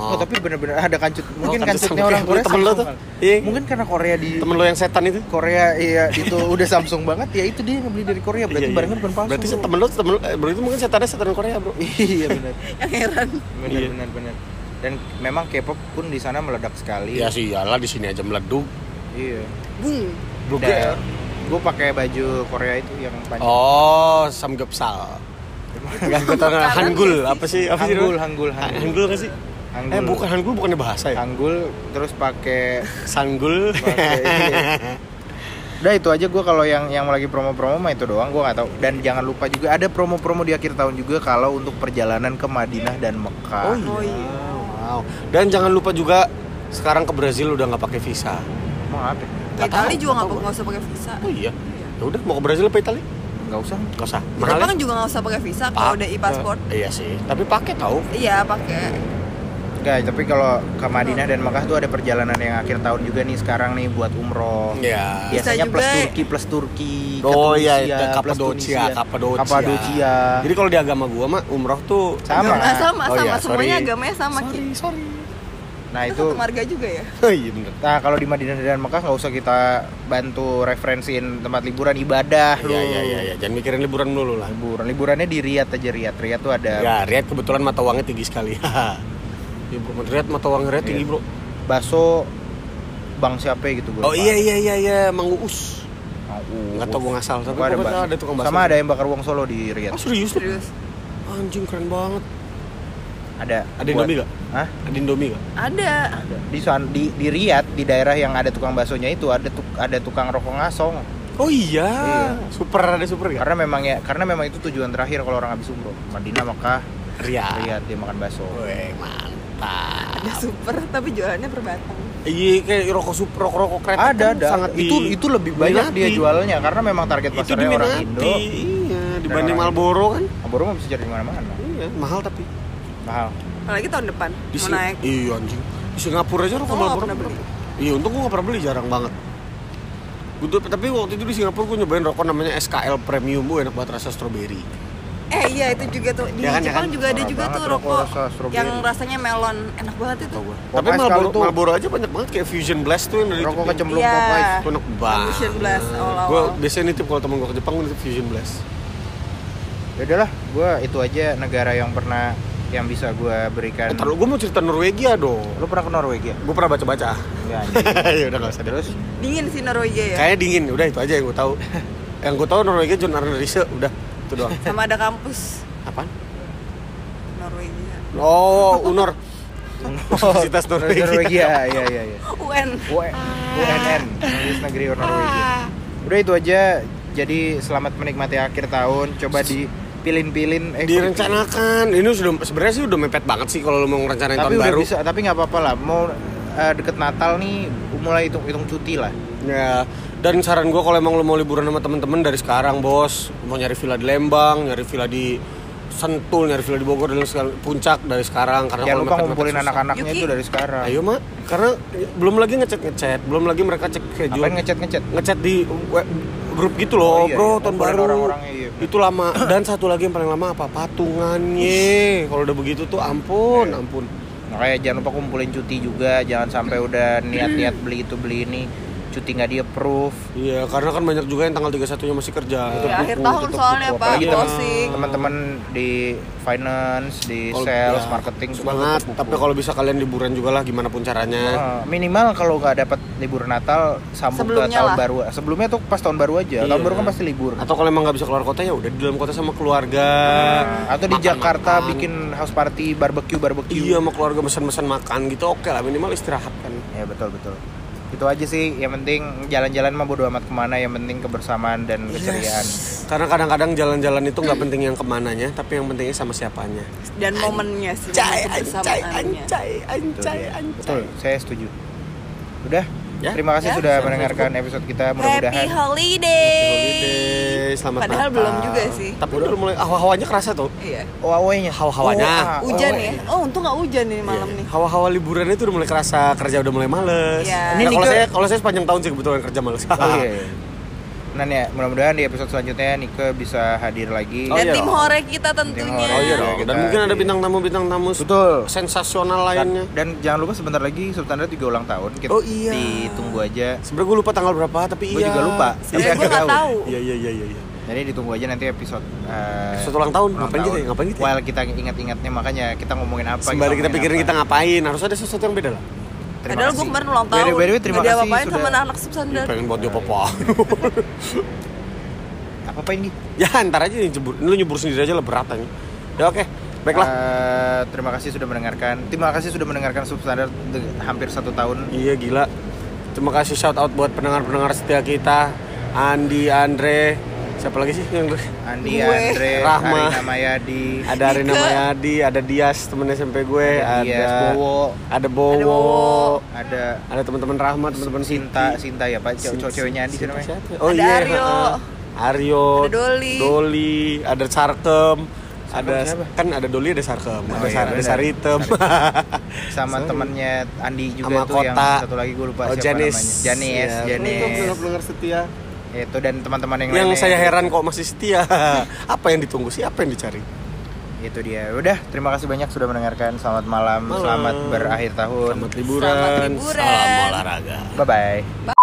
Oh tapi bener-bener ada kancut mungkin kancut kancutnya orang Korea Temen lo tuh? Iya. mungkin karena Korea di temen lo yang setan itu? Korea iya itu udah Samsung banget ya itu dia yang beli dari Korea. Berarti Iya, iya. barangnya bukan palsu berarti bro. temen lo temen lo eh, berarti mungkin setannya setan Korea bro. Iya benar. Yang heran. Benar Iya. benar benar dan memang K-pop pun di sana meledak sekali. Ya sih iyalah di sini aja meleduk iya. Bung. Buger. gue pakai baju Korea itu yang panjang. Oh samgyeopsal. Gak gue tau Hangul apa sih apa sih Hangul? Hangul, Hangul. Hangul nggak sih Hangul. eh bukan Hangul bukannya bahasa ya Anggul terus pakai Sanggul Pakai, iya. Udah itu aja gue kalau yang yang lagi promo-promo mah itu doang gue nggak tahu dan jangan lupa juga ada promo-promo di akhir tahun juga kalau untuk perjalanan ke Madinah dan Mekah. Oh iya. Oh iya. Wow. Dan jangan lupa juga sekarang ke Brazil udah nggak pakai visa. Ke Nggak Itali juga nggak usah pakai visa Oh iya. Ya udah mau ke Brazil apa Italia? Nggak usah. Nggak usah. Mahal. Ya? juga nggak usah pakai visa kalau udah e-passport Iya sih. Tapi pakai tahu. iya pakai Enggak, tapi kalau ke Madinah dan Mekah tuh ada perjalanan yang akhir tahun juga nih sekarang nih buat umroh. Iya. Biasanya plus juga- Turki plus Turki. ke Oh iya, Tunisia, itu plus Kapadocia. Kapadocia. Kapadocia. Jadi kalau di agama gua mah umroh tuh Sama. Nggak sama, Oh sama iya, semuanya sorry. agamanya sama. Sorry, sorry. Nah itu satu marga juga ya. Oh iya bener. Nah kalau di Madinah dan Mekah nggak usah kita bantu referensiin tempat liburan ibadah lu. Iya iya iya iya. Jangan mikirin liburan dulu lah. Liburan liburannya di Riyadh aja Riyadh. Riyadh tuh ada Ya, Riyad kebetulan mata uangnya tinggi sekali. Iya, bro. Riyad mata uang Riyad tinggi, Bro. bakso bang siapa gitu gue. Oh iya iya iya iya, Mang Uus. Enggak tahu gua ngasal, tapi bakso. ada tukang bakso. Sama ada yang bakar uang Solo di Riyadh. Oh, serius? Serius. Anjing keren banget. Ada. Ada buat- Indomie gak? Hah? Ada Indomie gak? Ada. Di san- di di Riyadh di daerah yang ada tukang baksonya itu ada tuk, ada tukang rokok ngasong. Oh iya. Iya. Super ada super gak? Karena memang ya karena memang itu tujuan terakhir kalau orang habis umroh. Madinah Mekah Riyad. Riyadh dia makan bakso. Wih, mantap. Ada super tapi jualannya per batang. Iya, kayak rokok super rokok rokok kereta Ada kan ada. sangat itu di- itu lebih banyak dia jualnya karena memang target Itu pasarnya orang diminati. Indo. Iya, dibanding orang- Marlboro kan. Marlboro mah bisa cari di mana-mana. Iya, mahal tapi. Mahal. Apalagi tahun depan Di mau naik. Iya anjing. Di Singapura aja rokok Oh, nggak Marlboro. pernah beli. Iya, untung gua gak pernah beli jarang banget. Gua tuh- tapi waktu itu di Singapura gua nyobain rokok namanya SKL Premium, bu enak banget rasa strawberry. Eh iya itu juga tuh di Ya kan, ya Jepang kan? juga ada juga tuh rokok yang rasanya melon enak banget itu. Tapi Marlboro, tuh- Marlboro aja banyak banget kayak Fusion Blast tuh yang dari Rokok kecemplung Iya. Popeyes. Itu enak banget. Fusion Blast awal-awal. Gue biasanya nitip kalau temen gue ke Jepang gue nitip Fusion Blast. Ya udahlah, gua itu aja negara yang pernah yang bisa gua berikan. Eh, taruh gue mau cerita Norwegia dong. Lu pernah ke Norwegia? Gue pernah baca-baca. Anjing. ya udah gak usah Terus Dingin sih Norwegia ya. Kayaknya dingin, udah itu aja yang gue tahu. yang gue tahu Norwegia John Arne Riise, udah itu doang. Sama ada kampus Apaan? Norwegia. Oh, Unor. Universitas Norwegia. Norwegia, iya iya iya. UN. U- UNN, Universitas Negeri Norwegia. Udah itu aja. Jadi selamat menikmati akhir tahun. Coba dipilin-pilin eh kok Direncanakan. Ini sudah sebenarnya sih udah mepet banget sih kalau lo mau ngerencanain Tapi tahun udah baru. bisa, tapi nggak apa-apa lah. Mau eh, deket Natal nih mulai hitung hitung cuti lah. Ya, dan saran gue kalau emang lo mau liburan sama temen-temen dari sekarang bos, mau nyari villa di Lembang, nyari villa di Sentul, nyari villa di Bogor dan segala- puncak dari sekarang karena Jangan kalau lupa ngumpulin anak-anaknya itu dari sekarang. Ayo mak, karena belum lagi ngechat ngechat, belum lagi mereka cek schedule. Ngapain ngechat ngechat? ngechat di grup gitu loh, Oh, iya, bro, iya. tahun baru. orang-orangnya, iya. Itu lama. Dan satu lagi yang paling lama apa? Patungannya. Kalau udah begitu tuh ampun, Iya. ampun. Makanya jangan lupa kumpulin cuti juga, jangan sampai udah niat-niat beli itu beli ini, cuti nggak di approve. Iya, karena kan banyak juga yang tanggal 31-nya masih kerja. Iya, akhir buku, tahun tutup soalnya buku. Pak, teman- closing. Teman-teman di finance, di Kalau- sales, ya, marketing semangat. tutup buku. Tapi kalau bisa kalian liburan juga lah gimana pun caranya. Nah, minimal kalau nggak dapat libur Natal sambung ke tahun lah. baru. Sebelumnya tuh pas tahun baru aja. Tahun Iya. baru kan pasti libur. Atau kalau emang nggak bisa keluar kota ya udah di dalam kota sama keluarga. Atau di Makan-makan. Jakarta bikin house party, barbecue, barbecue. Iya sama keluarga pesan-pesan makan gitu oke lah minimal istirahat kan. Ya betul betul. Itu aja sih. Yang penting jalan-jalan mah bodo amat ke mana. Yang penting kebersamaan dan keceriaan. Karena kadang-kadang jalan-jalan itu nggak penting yang ke mananya, tapi yang pentingnya sama siapanya. Dan momennya sih. Anjay, anjay, anjay, anjay, anjay. Betul, saya setuju. Udah. Ya. Terima kasih Ya. sudah Sampai mendengarkan episode kita. Happy Mudah-mudahan holiday. Holiday, selamat Padahal Natal. belum juga sih. Tapi udah mulai hawa-hawanya kerasa tuh. Iya. Hawa-hawanya. Hawa-hawanya. Oh, Hujan ah, ya. Oh, untung nggak hujan nih malam Iya. nih. Hawa-hawa liburan itu udah mulai kerasa, kerja udah mulai males. Iya. Nah, kalau saya kalau saya sepanjang tahun sih kebetulan kerja males. Oh iya. iya. Nah ya, mudah-mudahan di episode selanjutnya Nike bisa hadir lagi. Oh, Dan iya tim hore kita tentunya. hore. Oh iya dong. Kita Dan mungkin ada bintang tamu bintang tamu Betul. sensasional Dan, lainnya. dan jangan lupa sebentar lagi Substandard juga ulang tahun. Kita Oh, iya. ditunggu aja. Sebenarnya gue lupa tanggal berapa, tapi Gue iya. juga lupa. Iya, gue nggak tahun. tahu. Iya iya iya iya. iya. Jadi ditunggu aja nanti episode eh, Episode ulang tahun. Ngapain tahun. gitu ya? Ngapain gitu ya? While kita ingat-ingatnya makanya kita ngomongin apa. Sembari kita ngomongin pikirin apa. kita ngapain, harus ada sesuatu yang beda lah. Terima Padahal gue kasih. kemarin ulang tahun. by the way, terima Nggak kasih sama anak substandard. Pengen buat dia apa Apa apa ini? Ya ntar aja nih jebur, lu nyebur sendiri aja lah berat aja. Ya oke, baiklah. Eh, terima kasih sudah mendengarkan. Terima kasih sudah mendengarkan Substandard de- hampir satu tahun. Iya gila. Terima kasih shout out buat pendengar-pendengar setia kita. Andi, Andre, siapa lagi sih yang gue? Andi, Gue. Andre, Rahma. Arina Mayadi, Ada Arina Mayadi, ada Dias temen SMP gue, Ada ada Dias, Bowo. ada Bowo, Ada Bowo. ada ada teman-teman Rahmat, teman-teman Sinta, Siti. Sinta ya Pak, cowok-cowoknya Andi siapa? Oh Ada iya, Aryo. Aryo, Ada Doli. Doli, ada Sarkem, ada siapa? kan ada Doli ada Sarkem Oh ada, iya, Sar- ada. Saritem sama Sorry. temennya Andi juga Sama tuh yang Kota. satu lagi gue lupa Oh, siapa Janis. namanya Janis Iya. Janis pendengar setia. Itu dan teman-teman yang, yang lainnya saya heran kok masih setia. Apa yang ditunggu sih? Apa yang dicari? Itu dia. Udah terima kasih banyak sudah mendengarkan. Selamat malam, Malam. selamat berakhir tahun. Selamat liburan. Selamat liburan. salam olahraga. Bye bye